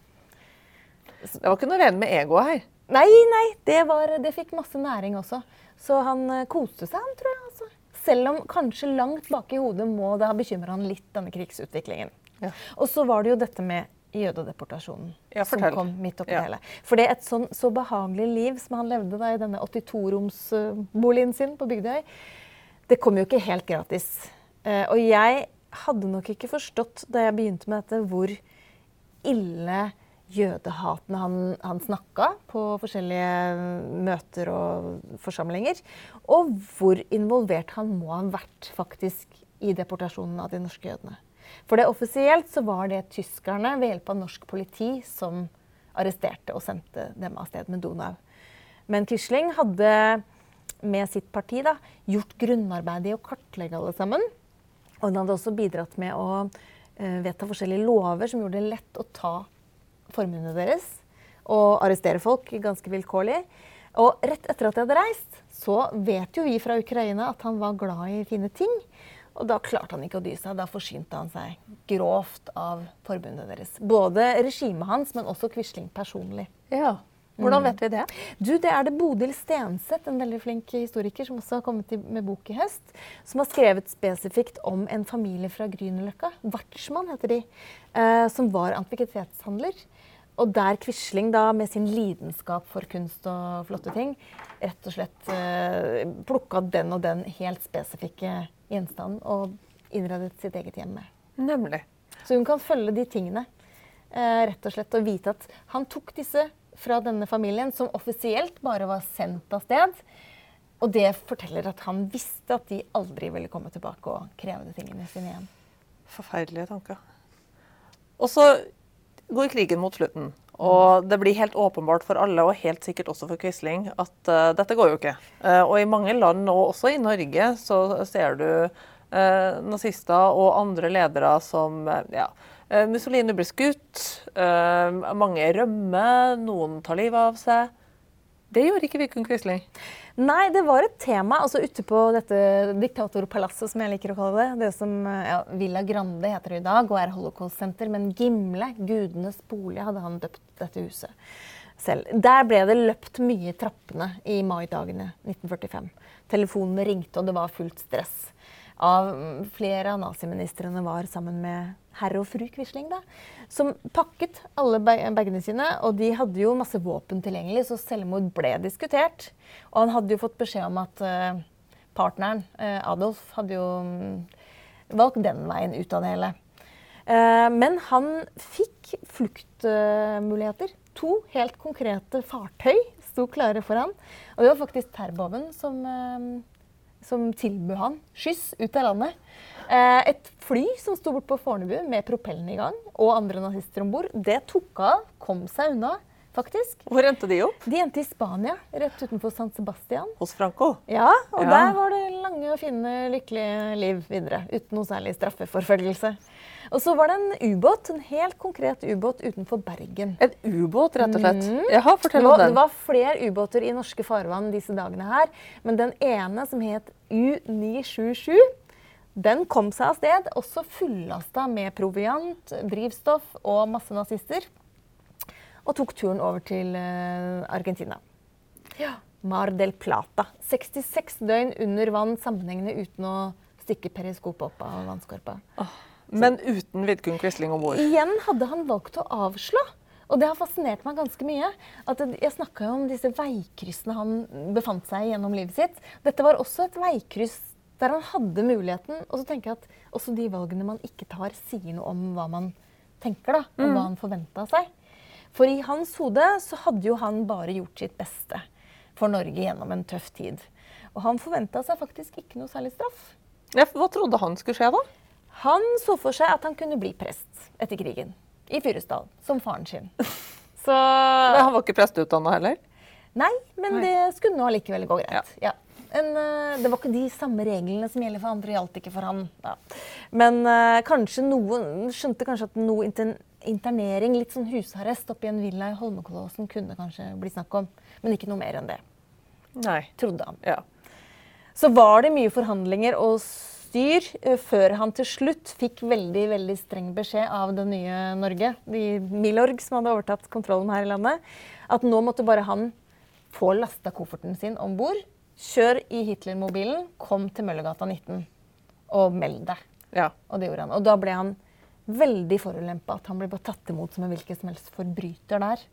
Det var ikke noe rene med egoet her? Nei, nei. Det, var, det, fikk masse næring også. Så han uh, koste seg, han, tror jeg. Altså. Selv om kanskje langt bak i hodet må det ha bekymra han litt, denne krigsutviklingen. Ja. Og så var det jo dette med jødedeportasjonen ja, som kom midt oppi ja. hele. For det er et sånn, så behagelig liv som han levde da i denne 82-romsboligen sin på Bygdøy, det kom jo ikke helt gratis. Uh, og jeg hadde nok ikke forstått da jeg begynte med dette, hvor ille jødehatene han, han snakka på forskjellige møter og forsamlinger. Og hvor involvert han må ha vært faktisk i deportasjonen av de norske jødene. For det offisielt så var det tyskerne ved hjelp av norsk politi som arresterte og sendte dem av sted med Donau. Men Quisling hadde med sitt parti da, gjort grunnarbeidet i å kartlegge alle sammen. Og han hadde også bidratt med å uh, vedta forskjellige lover som gjorde det lett å ta formuene deres og arrestere folk ganske vilkårlig. Og rett etter at de hadde reist, så vet jo vi fra Ukraina at han var glad i fine ting. Og da klarte han ikke å dy seg. Da forsynte han seg grovt av forbundet deres. Både regimet hans, men også Quisling personlig. Ja. Hvordan vet vi det? Du, Det er det Bodil Stenseth, en veldig flink historiker som også har kommet med bok i høst, som har skrevet spesifikt om en familie fra Grünerløkka. Vartsmann heter de. Eh, som var antikvitetshandler. Og der Quisling da, med sin lidenskap for kunst og flotte ting, rett og slett eh, plukka den og den helt spesifikke gjenstanden og innredet sitt eget hjem med. Nemlig. Så hun kan følge de tingene. Eh, rett og slett Og vite at han tok disse fra denne familien som offisielt bare var sendt av sted. Og det forteller at han visste at de aldri ville komme tilbake og kreve de tingene sine igjen. Forferdelige tanker. Og så går krigen mot slutten. Og det blir helt åpenbart for alle, og helt sikkert også for Quisling, at uh, dette går jo ikke. Uh, og i mange land, og også i Norge, så ser du uh, nazister og andre ledere som ja, Mussolini blir skutt, mange rømmer, noen tar livet av seg. Det gjorde ikke Vidkun Quisling. Nei, det var et tema altså ute på dette diktatorpalasset, som jeg liker å kalle det. Det som ja, Villa Grande heter det i dag og er holocaust-senter. Men Gimle, gudenes bolig, hadde han døpt dette huset selv. Der ble det løpt mye i trappene i maidagene 1945. Telefonene ringte, og det var fullt stress. Av flere av naziministrene var sammen med herr og fru Quisling, da, som pakket alle bagene sine. Og de hadde jo masse våpen tilgjengelig, så selvmord ble diskutert. Og han hadde jo fått beskjed om at uh, partneren, uh, Adolf, hadde jo um, valgt den veien ut av det hele. Uh, men han fikk fluktmuligheter. To helt konkrete fartøy sto klare for han. Og det var faktisk Terboven som, som tilbød han skyss ut av landet. Eh, et fly som sto bort på Fornebu med propellen i gang, og andre nazister om bord, det tok av, kom seg unna. faktisk. Hvor endte de opp? De endte i Spania, rett utenfor San Sebastian. Hos Franco? Ja, og ja. der var det lange og fine, lykkelige liv videre. Uten noe særlig straffeforfølgelse. Og så var det en ubåt, en helt konkret ubåt utenfor Bergen. En ubåt, rett og slett? Mm. Jaha, fortell om den. Det var flere ubåter i norske farvann disse dagene her. Men den ene, som het U977 den kom seg av sted, også fullasta med proviant, drivstoff og masse nazister. Og tok turen over til uh, Argentina. Ja. Mar del Plata. 66 døgn under vann sammenhengende uten å stikke periskopet opp av vannskorpa. Oh, men uten Vidkun Quisling om bord? Igjen hadde han valgt å avslå. Og det har fascinert meg ganske mye. At jeg snakka jo om disse veikryssene han befant seg i gjennom livet sitt. Dette var også et veikryss der han hadde muligheten. Og så tenker jeg at også de valgene man ikke tar, sier noe om hva man tenker, da. Om mm. hva han forventa seg. For i hans hode så hadde jo han bare gjort sitt beste for Norge gjennom en tøff tid. Og han forventa seg faktisk ikke noe særlig straff. Ja, hva trodde han skulle skje, da? Han så for seg at han kunne bli prest etter krigen. I Fyresdal. Som faren sin. [laughs] Så Men Han var ikke presteutdanna heller? Nei, men Nei. det skulle nå allikevel gå greit. Ja. ja en, eh, det var ikke de samme reglene som gjelder for andre, gjaldt ikke for han. Ja. Men uh, kanskje noen skjønte kanskje at noe internering, litt sånn husarrest oppi en villa i Holmenkollåsen kunne kanskje bli snakk om. Men ikke noe mer enn det. Nei. Trodde han. Ja. Så var det mye forhandlinger og styr uh, før han til slutt fikk veldig veldig streng beskjed av det nye Norge, de Milorg som hadde overtatt kontrollen her i landet, at nå måtte bare han få lasta kofferten sin om bord Kjør i Hitler-mobilen, kom til Møllergata 19 og meld deg. Ja. Og det gjorde han. Og da ble han veldig forulempa. At han ble tatt imot som en hvilken som helst forbryter der.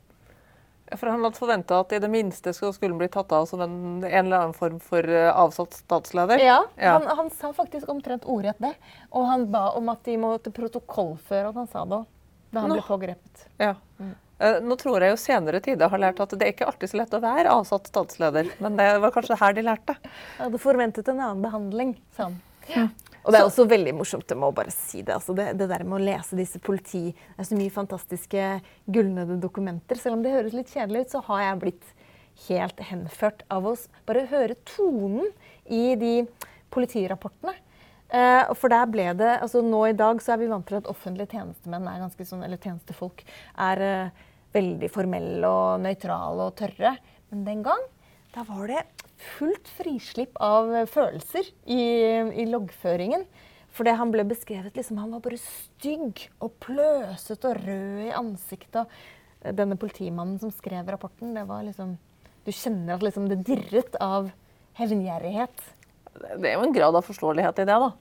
For han hadde forventa at i det minste skulle han bli tatt av som en, en eller annen form for uh, avsatt statsleder? Ja, ja. Han, han, sa faktisk omtrent ordrett det. Og han ba om at de måtte protokollføre at han sa det da han Nå. ble pågrepet. Ja. Mm. Eh, nå tror jeg jo senere tider har lært at det er ikke alltid så lett å være avsatt statsleder, men det var kanskje her de lærte. Jeg hadde forventet en annen behandling, sa han. Ja. Og det er også veldig morsomt, jeg må bare si det. Altså det, det, der med å lese disse politi Det er så mye fantastiske gullnøde dokumenter. Selv om det høres litt kjedelig ut, så har jeg blitt helt henført av å bare høre tonen i de politirapportene. Uh, for der ble det, altså Nå i dag så er vi vant til at offentlige tjenestemenn er ganske sånn, eller tjenestefolk er uh, veldig formelle og nøytrale og tørre. Men den gang da var det fullt frislipp av følelser i, i loggføringen. Fordi han ble beskrevet liksom, Han var bare stygg og pløsete og rød i ansiktet. Denne politimannen som skrev rapporten, det var liksom Du kjenner at liksom det dirret av hevngjerrighet. Det er jo en grad av forståelighet i det, da.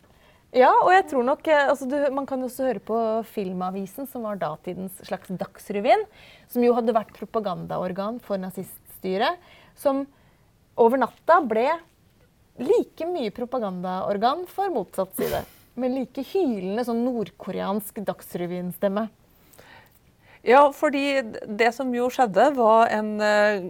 Ja, og jeg tror nok eh, altså du, Man kan også høre på Filmavisen, som var datidens slags Dagsrevyen. Som jo hadde vært propagandaorgan for naziststyret. Som over natta ble like mye propagandaorgan for motsatt side. Med like hylende sånn nordkoreansk Dagsrevyen-stemme. Ja, fordi det som jo skjedde, var en uh,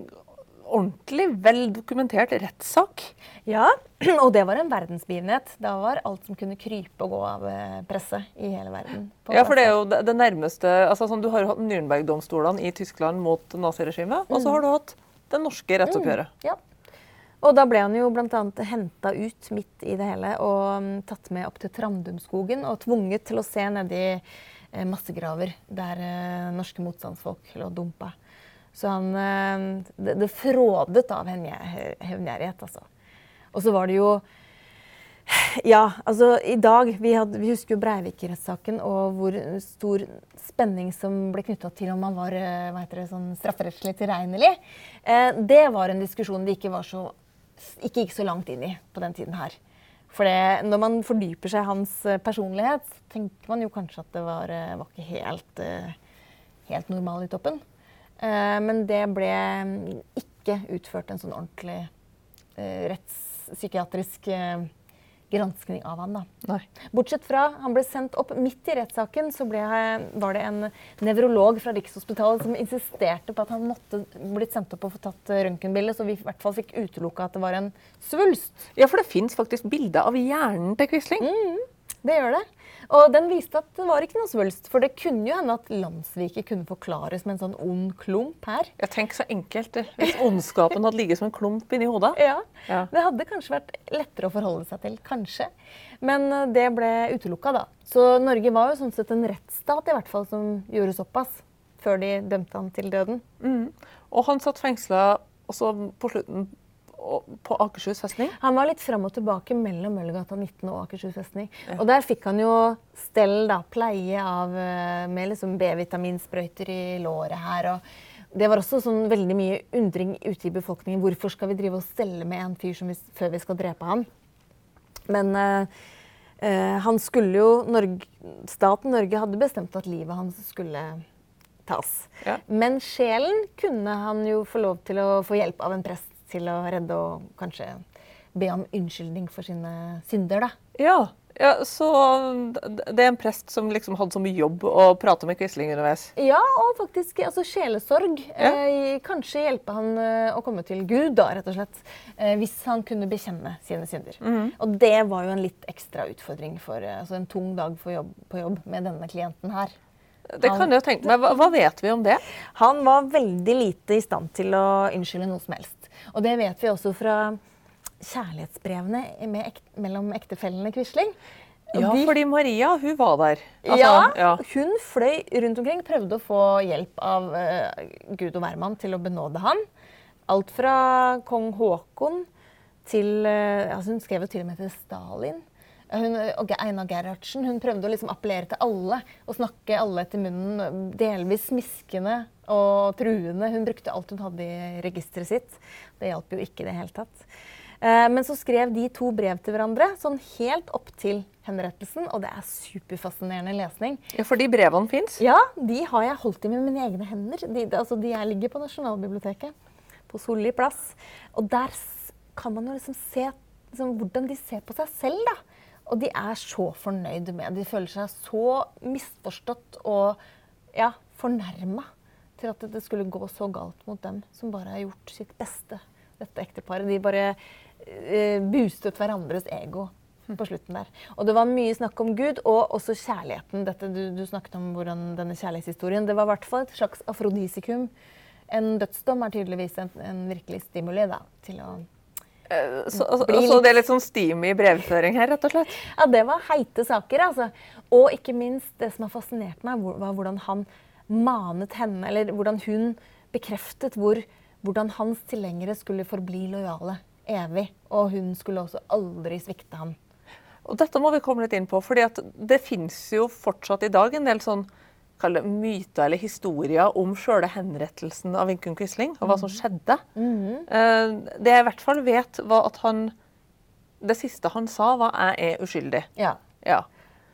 ordentlig vel dokumentert rettssak. Ja, [clears throat] og det var en verdensbegivenhet. Da var alt som kunne krype og gå av presset presse i hele verden. på Ja, for det er jo det, det nærmeste altså sånn, Du har hatt Nürnberg-domstolene i Tyskland mot naziregimet, og så har du hatt det norske rettsoppgjøret. Ja. Og da ble han jo bl.a. henta ut midt i det hele og mm, tatt med opp til Trandumskogen og tvunget til å se nedi eh, massegraver der eh, norske motstandsfolk lå dumpa. Så han eh, det, det frådet av hevngjer- hevngjerrighet, altså. Og så var det jo Ja, altså i dag Vi, hadde, vi husker jo Breivik-rettssaken og hvor stor spenning som ble knytta til om han var hva heter det, sånn strafferettslig tilregnelig. Eh, det var en diskusjon det ikke, var så, ikke gikk så langt inn i på den tiden her. For det, når man fordyper seg i hans eh, personlighet, tenker man jo kanskje at det var, eh, var ikke helt, eh, helt normal i toppen. Men det ble mm, ikke utført en sånn ordentlig rettspsykiatrisk granskning av han. da. Nei. Bortsett fra han ble sendt opp midt i rettssaken, så ble, var det en nevrolog fra Rikshospitalet som insisterte på at han måtte blitt sendt opp og få tatt røntgenbilde, så vi i hvert fall fikk utelukka at det var en svulst. Ja, for det fins faktisk bilder av hjernen til Quisling. Det gjør det. Og den viste at det var ikke noe svulst. For det kunne jo hende at landsviket kunne forklares med en sånn ond klump her. Jeg tenk så enkelt det. Hvis ondskapen hadde ligget som en klump inni hodet. Ja. Ja. Det hadde kanskje vært lettere å forholde seg til. Kanskje. Men eh, det ble utelukka, da. Så Norge var jo sånn sett en rettsstat i hvert fall som gjorde såpass. Før de dømte han til døden. Og han satt fengsla også på slutten og- på Akershus festning. Han var litt fram og tilbake mellom Møllergata 19 og Akershus festning. Og der fikk han jo stell, da, pleie av, eh, med liksom B-vitaminsprøyter i låret her. og det var også sånn veldig mye undring ute i befolkningen. Hvorfor skal vi drive og stelle med en fyr som vi, før vi skal drepe han? Men uh, uh, han skulle jo Norge, Staten Norge hadde bestemt at livet hans skulle tas. Ja. Men sjelen kunne han jo få lov til å få hjelp av en prest til å redde og kanskje be om unnskyldning for sine synder, da. Ja, ja, så det er en prest som liksom hadde som jobb å prate med Quisling underveis. Ja, og faktisk altså sjelesorg. Ja. Eh, kanskje hjelpe han eh, å komme til Gud, da, rett og slett. Eh, hvis han kunne bekjenne sine synder. Og det var jo en litt ekstra utfordring for eh, altså en tung dag jobb, på jobb med denne klienten her. Det kan jeg jo tenke meg. Hva, hva vet vi om det? Han var veldig lite i stand til å unnskylde noe som helst. Og det vet vi også fra kjærlighetsbrevene med ek mellom ektefellene Quisling. Ja, De- fordi Maria, hun var der. ja, Altså, ja. hun fløy rundt omkring, prøvde å få hjelp av uh, Gud og hvermann til å benåde han. Alt fra kong Haakon til uh, altså Hun skrev jo til og med til Stalin. Hun, og Einar Gerhardsen. Hun prøvde å liksom appellere til alle og snakke alle etter munnen. Delvis smiskende og truende. Hun brukte alt hun hadde i registeret sitt. Det hjalp jo ikke i det hele tatt. Eh, Men så skrev de to brev til hverandre, sånn helt opp til henrettelsen. Og det er superfascinerende lesning. ja, for de brevene fins. Ja, de har jeg holdt i med mine egne hender. De, de- altså, de jeg ligger på Nasjonalbiblioteket, på Solli plass. Og der kan man jo liksom se liksom, hvordan de ser på seg selv, da. Og de er så fornøyd med De føler seg så misforstått og ja, fornærma til at det skulle gå så galt mot dem som bare har gjort sitt beste, dette ekteparet. De bare eh, boostet hverandres ego på slutten der. Og det var mye snakk om Gud, og også kjærligheten. Dette, du, du snakket om hvordan denne kjærlighetshistorien. Det var i hvert fall et slags afrodisikum. En dødsdom er tydeligvis en, en virkelig stimuli da, til å Så, altså, så det er litt sånn steamy brevføring her, rett og slett. Ja, det var heite saker, altså. Og ikke minst det som har fascinert meg, var hvordan han manet henne, eller hvordan hun bekreftet hvor, hvordan hans tilhengere skulle forbli lojale evig. Og hun skulle også aldri svikte ham. Og dette må vi komme litt inn på, fordi det fins jo fortsatt i dag en del sånn myter eller historier om sjøle henrettelsen av Ingunn Quisling, og hva som skjedde. Eh, Det jeg i hvert fall vet, var at han Det siste han sa, var 'jeg er uskyldig'. Ja. Ja.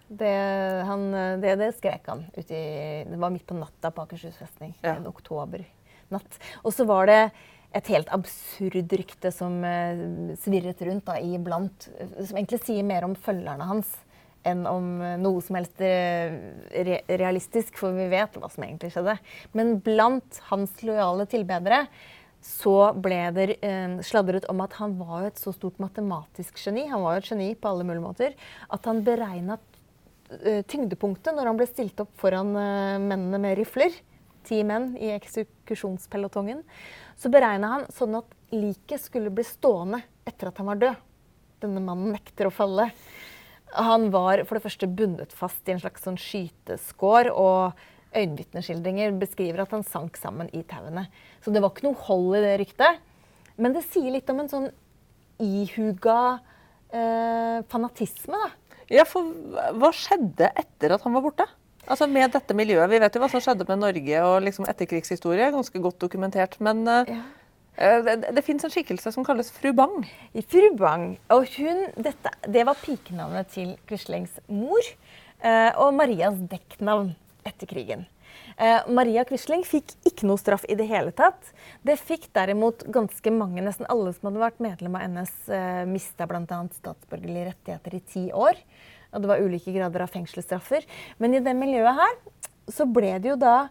Det, han, det, det skrek han i Det var midt på natta på Akershus festning. Ja. En oktobernatt. Og så var det et helt absurd rykte som eh, svirret rundt da, iblant, som egentlig sier mer om følgerne hans enn om noe som helst re realistisk, for vi vet hva som egentlig skjedde. Men blant hans lojale tilbedere så ble det eh, sladret om at han var et så stort matematisk geni, han var jo et geni på alle mulige måter, at han beregna eh, tyngdepunktet når han ble stilt opp foran eh, mennene med rifler. Ti menn i eksekusjonspelotongen. Så beregna han sånn at liket skulle bli stående etter at han var død. Denne mannen nekter å falle. Han var for det første bundet fast i en slags sånn skyteskår. og Øyenvitneskildringer beskriver at han sank sammen i tauene. Så det var ikke noe hold i det ryktet. Men det sier litt om en sånn ihuga eh, fanatisme. da. Ja, for hva skjedde etter at han var borte? Altså Med dette miljøet. Vi vet jo hva som skjedde med Norge og liksom etterkrigshistorie. Ganske godt dokumentert. Men eh, ja. Det, det fins en skikkelse som kalles fru Bang. Fru Bang. Og hun, dette, det var pikenavnet til Quislings mor. Uh, og Marias dekknavn etter krigen. Uh, Maria Quisling fikk ikke noe straff i det hele tatt. Det fikk derimot ganske mange, nesten alle som hadde vært medlem av NS, uh, mista bl.a. statsborgerlige rettigheter i ti år. Og det var ulike grader av fengselsstraffer. Men i det miljøet her så ble det jo da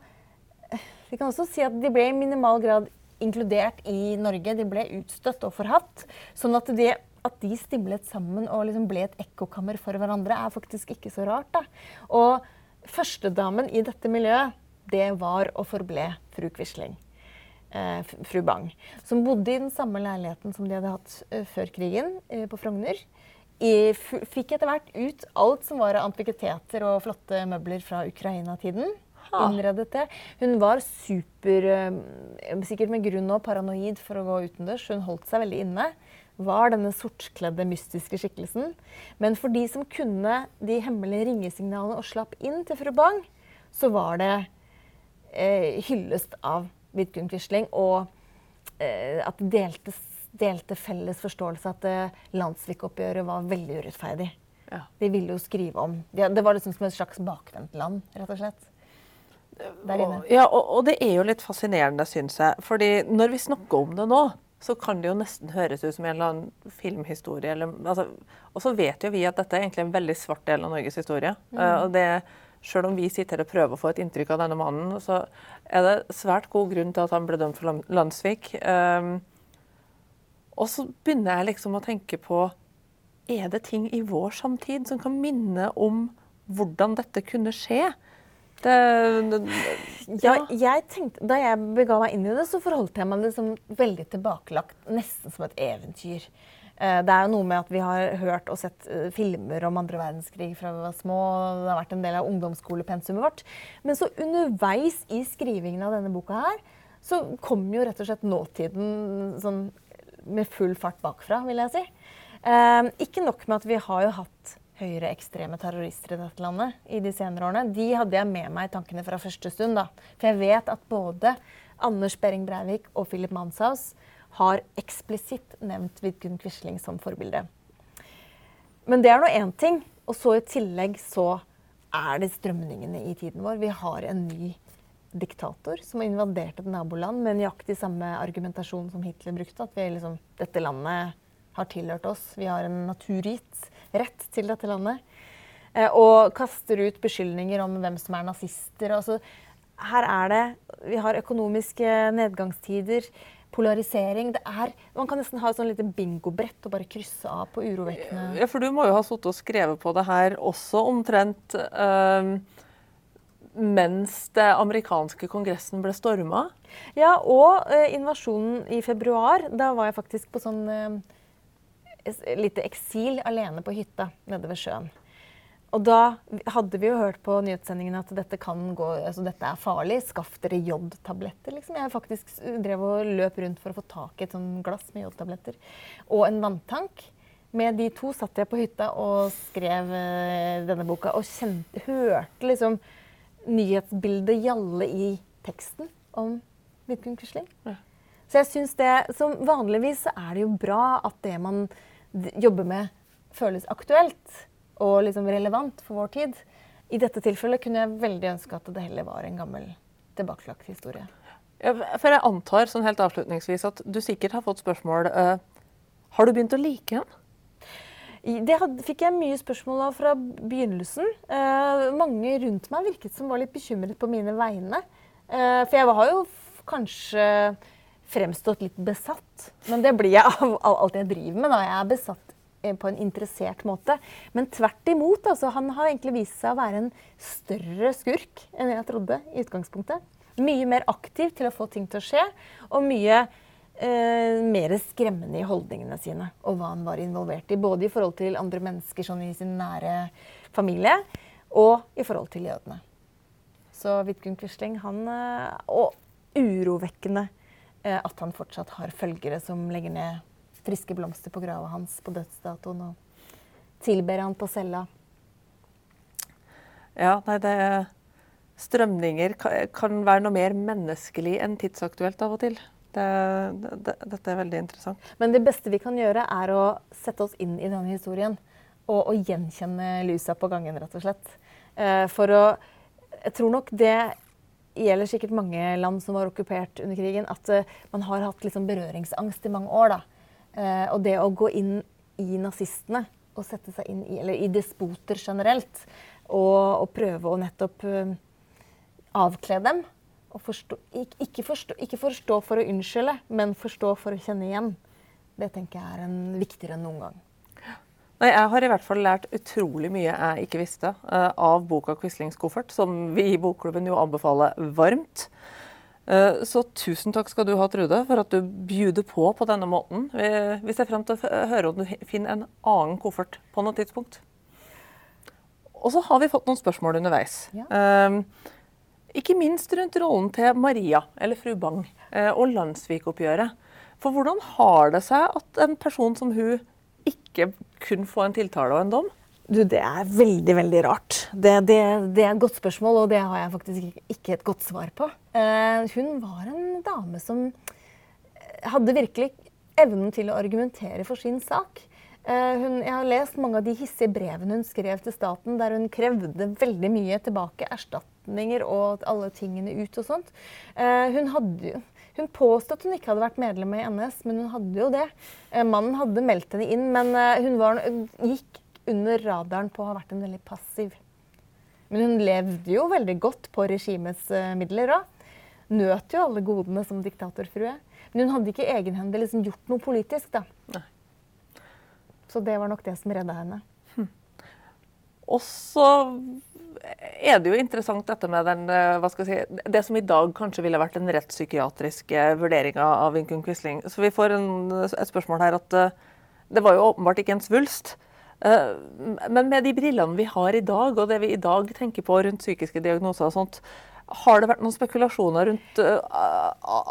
Vi kan også si at de ble i minimal grad inkludert i Norge. De ble utstøtt og forhatt. Sånn at, det, at de stimlet sammen og liksom ble et ekkokammer for hverandre, er faktisk ikke så rart. da. Og førstedamen i dette miljøet, det var og forble fru Quisling. Eh, fru Bang. Som bodde i den samme leiligheten som de hadde hatt eh, før krigen, eh, på Frogner fikk etter hvert ut alt som var av antikviteter og flotte møbler fra Ukraina-tiden. Innredet det. Hun var super, eh, sikkert med grunn og paranoid for å gå utendørs. Hun holdt seg veldig inne. Var denne sortkledde, mystiske skikkelsen. Men for de som kunne de hemmelige ringesignalene og slapp inn til fru Bang, så var det eh, hyllest av Vidkun Quisling, og eh, at det delte, delte felles forståelse at eh, landssvikoppgjøret var veldig urettferdig. Ja. De ville jo skrive om ja, Det var liksom som et slags bakvendt land, rett og slett. Ja, og, og, det er jo litt fascinerende, syns jeg. fordi når vi snakker om det nå, så kan det jo nesten høres ut som en eller annen filmhistorie. Eller, altså, og så vet jo vi at dette er egentlig en veldig svart del av Norges historie. Mm. Uh, og det, selv om vi sitter og prøver å få et inntrykk av denne mannen, så er det svært god grunn til at han ble dømt for landssvik. Um, og så begynner jeg liksom å tenke på Er det ting i vår samtid som kan minne om hvordan dette kunne skje? Det, det, ja. ja. jeg tenkte, da jeg bega meg inn i det, så forholdt jeg meg liksom veldig tilbakelagt. Nesten som et eventyr. Eh, det er jo noe med at vi har hørt og sett eh, filmer om andre verdenskrig fra vi var små. Det har vært en del av ungdomsskolepensumet vårt. Men så underveis i skrivingen av denne boka her, så kom jo rett og slett nåtiden sånn med full fart bakfra, vil jeg si. Eh, ikke nok med at vi har jo hatt høyreekstreme terrorister i dette landet i de senere årene. De hadde jeg med meg i tankene fra første stund. da. For jeg vet at både Anders Behring Breivik og Philip Manshaus har eksplisitt nevnt Vidkun Quisling som forbilde. Men det er nå én ting. Og så i tillegg så er det strømningene i tiden vår. Vi har en ny diktator som har invadert et naboland med nøyaktig samme argumentasjon som Hitler brukte. At vi liksom, dette landet har tilhørt oss. Vi har en naturgitt rett til dette landet. Eh, og kaster ut beskyldninger om hvem som er nazister. Altså, her er det Vi har økonomiske nedgangstider. Polarisering. Det er, man kan nesten ha et sånn lite bingobrett og bare krysse av på urovekkende Ja, for du må jo ha sittet og skrevet på det her også omtrent. Uh, mens det amerikanske kongressen ble storma? Ja, og eh, invasjonen i februar. Da var jeg faktisk på sånn eh, lite eksil alene på hytta nede ved sjøen. Og da hadde vi jo hørt på nyhetssendingen at dette, gå, altså dette er farlig. Skaff dere jodtabletter. Liksom. Jeg faktisk drev og løp rundt for å få tak i et sånn glass med jodtabletter. Og en vanntank. Med de to satt jeg på hytta og skrev uh, denne boka. Og kjente, hørte liksom nyhetsbildet gjalle i teksten om Vidkun Quisling. Ja. Så jeg syns det, som Vanligvis er det jo bra at det man jobber med, føles aktuelt og liksom relevant for vår tid. I dette tilfellet kunne jeg veldig ønske at det heller var en gammel, tilbakelagt historie. Ja, for jeg antar sånn helt avslutningsvis at du sikkert har fått spørsmål uh, Har du begynt å like henne? Det hadde, fikk jeg mye spørsmål av fra begynnelsen. Uh, mange rundt meg virket som var litt bekymret på mine vegne. Uh, for jeg har jo kanskje fremstått litt besatt. Men det blir jeg av alt jeg driver med. da. Jeg er besatt eh, på en interessert måte. Men tvert imot. Altså, han har egentlig vist seg å være en større skurk enn jeg trodde i utgangspunktet. Mye mer aktiv til å få ting til å skje, og mye eh, mer skremmende i holdningene sine. Og hva han var involvert i. Både i forhold til andre mennesker sånn i sin nære familie, og i forhold til jødene. Så Vidkun Quisling, han eh, Og urovekkende at han fortsatt har følgere som legger ned friske blomster på grava hans på dødsdatoen og tilber han på cella. Ja, nei, det Strømninger kan være noe mer menneskelig enn tidsaktuelt av og til. Det, det, dette er veldig interessant. Men det beste vi kan gjøre, er å sette oss inn i denne historien. Og, og gjenkjenne lusa på gangen, rett og slett. Eh, for å Jeg tror nok det gjelder sikkert mange land som var okkupert under krigen, at uh, man har hatt liksom berøringsangst i mange år. Uh, og det å gå inn i nazistene og sette seg inn i, eller i despoter generelt, og, og prøve å nettopp uh, avkle dem forstå, ikke, ikke, forstå, ikke, forstå, for å unnskylde, men forstå for å kjenne igjen, det tenker jeg er en, viktigere enn noen gang. Nei, jeg har i hvert fall lært utrolig mye jeg ikke visste uh, av boka 'Quislings koffert', som vi i Bokklubben jo anbefaler varmt. Uh, så tusen takk skal du ha, Trude, for at du bjuder på på denne måten. Vi, vi ser frem til å høre om du finner en annen koffert på noe tidspunkt. Og så har vi fått noen spørsmål underveis. Ja. Uh, ikke minst rundt rollen til Maria, eller fru Bang, og Landsvik-oppgjøret. For hvordan har det seg at en person som hun ikke kun få en tiltale og en dom? Du, Det er veldig veldig rart. Det, det, det, er et godt spørsmål, og det har jeg faktisk ikke et godt svar på. Eh, hun var en dame som hadde virkelig evnen til å argumentere for sin sak. Eh, hun, jeg har lest mange av de hissige brevene hun skrev til staten, der hun krevde veldig mye tilbake. Erstatninger og alle tingene ut og sånt. Eh, hun hadde jo hun påstod at hun ikke hadde vært medlem i NS, men hun hadde jo det. Eh, mannen hadde meldt henne inn, men eh, hun var, gikk under radaren på å ha vært en veldig passiv. Men hun levde jo veldig godt på regimets eh, midler òg. Nøt jo alle godene som diktatorfrue. Men hun hadde ikke egenhendig liksom gjort noe politisk, da. Nei. Så det var nok det som redda henne. Hm. Og så er det jo interessant dette med den, eh, hva skal jeg si, det som i dag kanskje ville vært den rettspsykiatriske vurderinga av Vinkun Quisling. Så vi får en, et spørsmål her at eh, det var jo åpenbart ikke en svulst. Eh, men med de brillene vi har i dag, og det vi i dag tenker på rundt psykiske diagnoser og sånt, har det vært noen spekulasjoner rundt uh,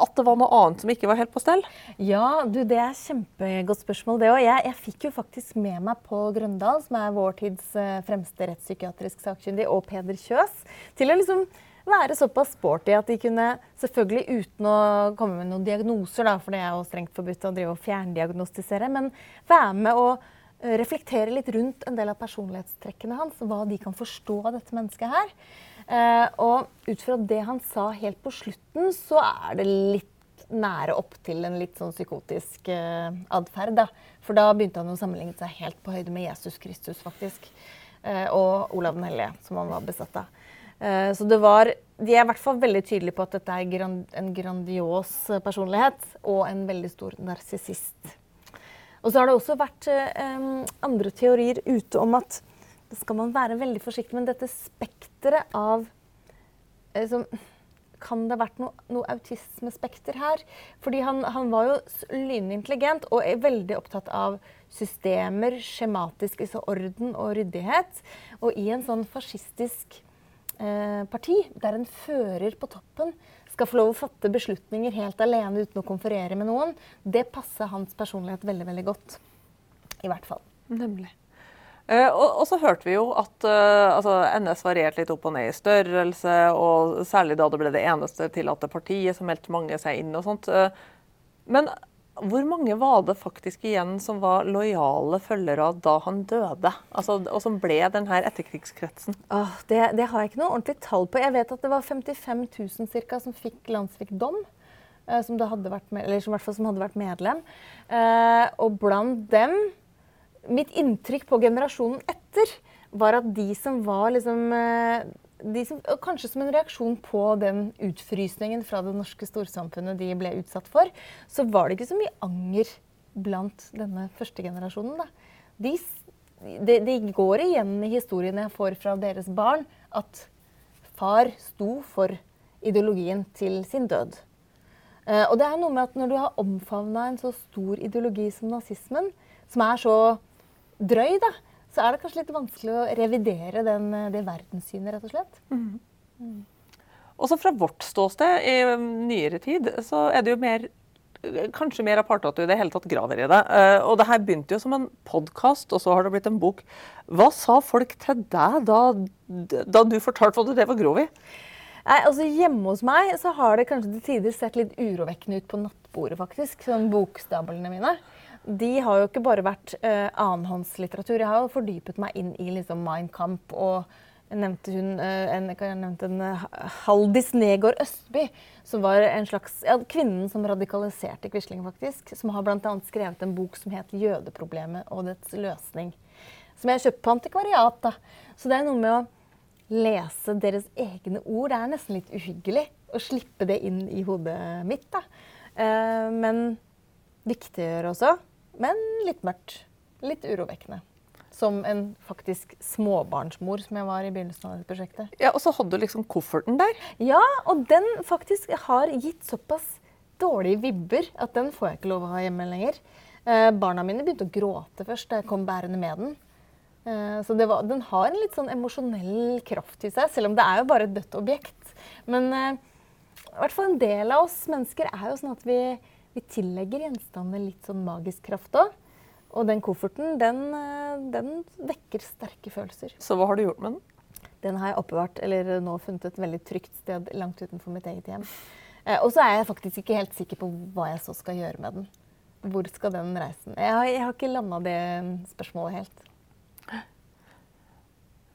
at det var noe annet som ikke var helt på stell? Ja, du, det er et kjempegodt spørsmål, det òg. Jeg, jeg, fikk jo faktisk med meg Pål Grøndal, som er vår tids uh, fremste rettspsykiatrisk sakkyndig, og Peder Kjøs, til å liksom være såpass sporty at de kunne, selvfølgelig uten å komme med noen diagnoser, da, for det er jo strengt forbudt å drive og fjerndiagnostisere, men være med å uh, reflektere litt rundt en del av personlighetstrekkene hans, hva de kan forstå av dette mennesket her. Eh, og ut fra det han sa helt på slutten, så er det litt nære opp til en litt sånn psykotisk eh, atferd. Da. For da begynte han å sammenligne seg helt på høyde med Jesus Kristus, faktisk. Eh, og Olav den hellige, som han var besatt av. Så det var De er i hvert fall veldig tydelige på at dette er en grandios personlighet og en veldig stor narsissist. Og så har det også vært andre teorier ute om at skal man være veldig forsiktig. Men dette spekteret av liksom, Kan det ha vært noe, noe autismespekter her? Fordi han, han var jo lynintelligent og er veldig opptatt av systemer, skjematisk altså orden og ryddighet. Og i en sånn fascistisk eh, parti, der en fører på toppen skal få lov å fatte beslutninger helt alene uten å konferere med noen, det passer hans personlighet veldig, veldig godt. I hvert fall. Nemlig. Uh, og, og, så hørte vi jo at uh, altså NS varierte litt opp og ned i størrelse, og særlig da det ble det eneste tillatte partiet, så meldte mange seg inn og sånt. Uh, men hvor mange var det faktisk igjen som var lojale følgere da han døde? Altså, og som ble denne etterkrigskretsen? Åh, det, det, har jeg ikke noe ordentlig tall på. Jeg vet at det var 55 000 cirka, som fikk landsvikdom. Som, vært, eller som, som hadde vært medlem. og blant dem mitt inntrykk på generasjonen etter var at de som var liksom eh, de som, Kanskje som en reaksjon på den utfrysningen fra det norske storsamfunnet de ble utsatt for, så var det ikke så mye anger blant denne første generasjonen. Da. De, de, går igjen i historiene jeg får fra deres barn, at far sto for ideologien til sin død. Uh, og det er noe med at når du har omfavna en så stor ideologi som nazismen, som er så drøy, da, så er det kanskje litt vanskelig å revidere den, det verdenssynet, rett og slett. Mm. Mm. Også fra vårt ståsted i um, nyere tid så er det jo mer kanskje mer aparte at du i det hele tatt graver i det. Uh, og det her begynte jo som en podkast, og så har det blitt en bok. Hva sa folk til deg da, da du fortalte hva du drev og grov i? Nei, altså Hjemme hos meg så har det kanskje til tider sett litt urovekkende ut på nattbordet, faktisk. Sånn bokstablene mine de har jo ikke bare vært uh, annenhåndslitteratur. Jeg har jo fordypet meg inn i liksom Mein Kampf og jeg nevnte hun, uh, en, jeg nevnte en uh, Haldis Negård Østby, som var en slags ja, kvinnen som radikaliserte Quisling, faktisk. Som har bl.a. skrevet en bok som het 'Jødeproblemet og dets løsning'. Som jeg har kjøpt på antikvariat. da. Så det er noe med å lese deres egne ord. Det er nesten litt uhyggelig å slippe det inn i hodet mitt. da. men viktig å gjøre også. Men litt mørkt. Litt urovekkende. Som en faktisk småbarnsmor som jeg var i begynnelsen av dette prosjektet. Ja, Og så hadde du liksom kofferten der? Ja, og den faktisk har gitt såpass dårlige vibber at den får jeg ikke lov å ha hjemme lenger. Eh, barna mine begynte å gråte først da jeg kom bærende med den. Eh, så var, den har en litt sånn emosjonell kraft i seg, selv om det er jo bare et dødt objekt. Men eh, i hvert fall en del av oss mennesker er jo sånn at vi vi tillegger gjenstandene litt sånn magisk kraft òg. Og den kofferten, den, eh, den, vekker sterke følelser. Så hva har du gjort med den? Den har jeg oppbevart, eller nå funnet et veldig trygt sted langt utenfor mitt eget hjem. Eh, og så er jeg faktisk ikke helt sikker på hva jeg så skal gjøre med den. Hvor skal den reisen? Jeg har, jeg har ikke landa det spørsmålet helt.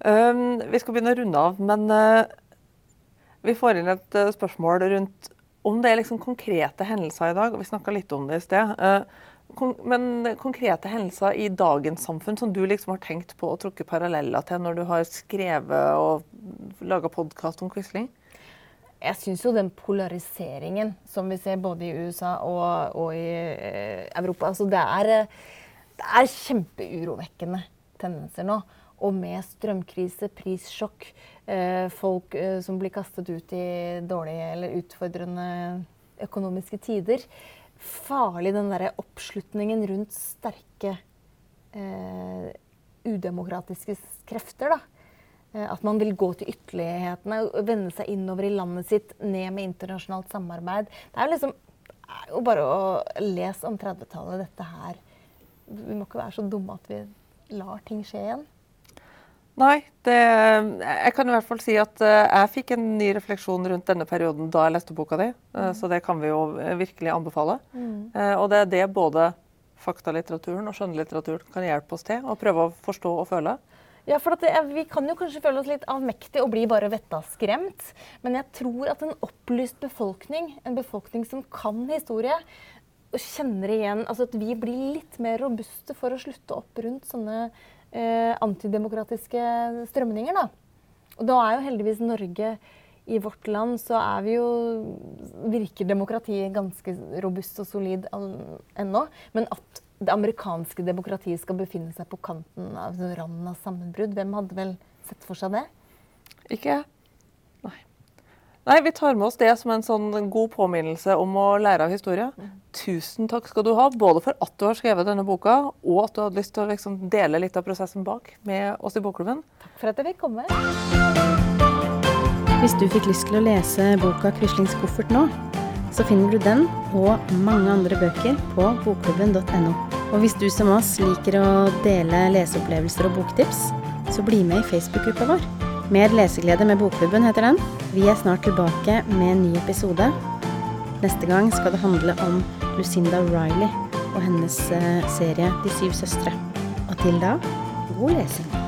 Um, vi skal begynne å runde av, men uh, vi får inn et uh, spørsmål rundt om det er liksom konkrete hendelser i dag, vi snakka litt om det i sted, eh, men konkrete hendelser i dagens samfunn som du liksom har tenkt på å trukke paralleller til når du har skrevet og laga podkast om Quisling? Jeg syns jo den polariseringen som vi ser både i USA og, og i eh, Europa altså det, er, det er kjempeurovekkende tendenser nå. Og med strømkrise, prissjokk, folk eh, som blir kastet ut i dårlige eller utfordrende økonomiske tider. Farlig den derre oppslutningen rundt sterke eh, udemokratiske krefter. da. Eh, at man vil gå til ytterlighetene, vende seg innover i landet sitt, ned med internasjonalt samarbeid. Det er jo liksom er jo bare å lese om 30-tallet, dette her. Vi må ikke være så dumme at vi lar ting skje igjen. Nei, det, jeg kan i hvert fall si at eh, jeg fikk en ny refleksjon rundt denne perioden da jeg leste boka di. Mm. Så det kan vi jo eh, virkelig anbefale. Mm. Og det er det både faktalitteraturen og skjønnlitteraturen kan hjelpe oss til. Å prøve å forstå og føle. Ja, for det, Vi kan jo kanskje føle oss litt avmektige og bli bare vettaskremt. Men jeg tror at en opplyst befolkning, en befolkning som kan historie, og kjenner igjen altså At vi blir litt mer robuste for å slutte opp rundt sånne eh, antidemokratiske strømninger. Da. Og da er jo heldigvis Norge i vårt land så er vi jo Virker demokratiet ganske robust og solid ennå. Men at det amerikanske demokratiet skal befinne seg på kanten av randen av sammenbrudd, hvem hadde vel sett for seg det? Ikke jeg. Nei, vi tar med oss det som en sånn god påminnelse om å lære av historie. Tusen takk skal du ha, både for at du har skrevet denne boka, og at du hadde lyst til å liksom dele litt av prosessen bak med oss i Bokklubben. Takk for at jeg fikk komme. Hvis du fikk lyst til å lese boka 'Quislings koffert' nå, så finner du den og mange andre bøker på bokklubben.no. Og hvis du som oss liker å dele leseopplevelser og boktips, så bli med i Facebook-gruppa vår. Mer leseglede med Bokklubben heter den. Vi er snart tilbake med en ny episode. Neste gang skal det handle om Lucinda Riley og hennes eh, serie De syv søstre. Og til da god lesing.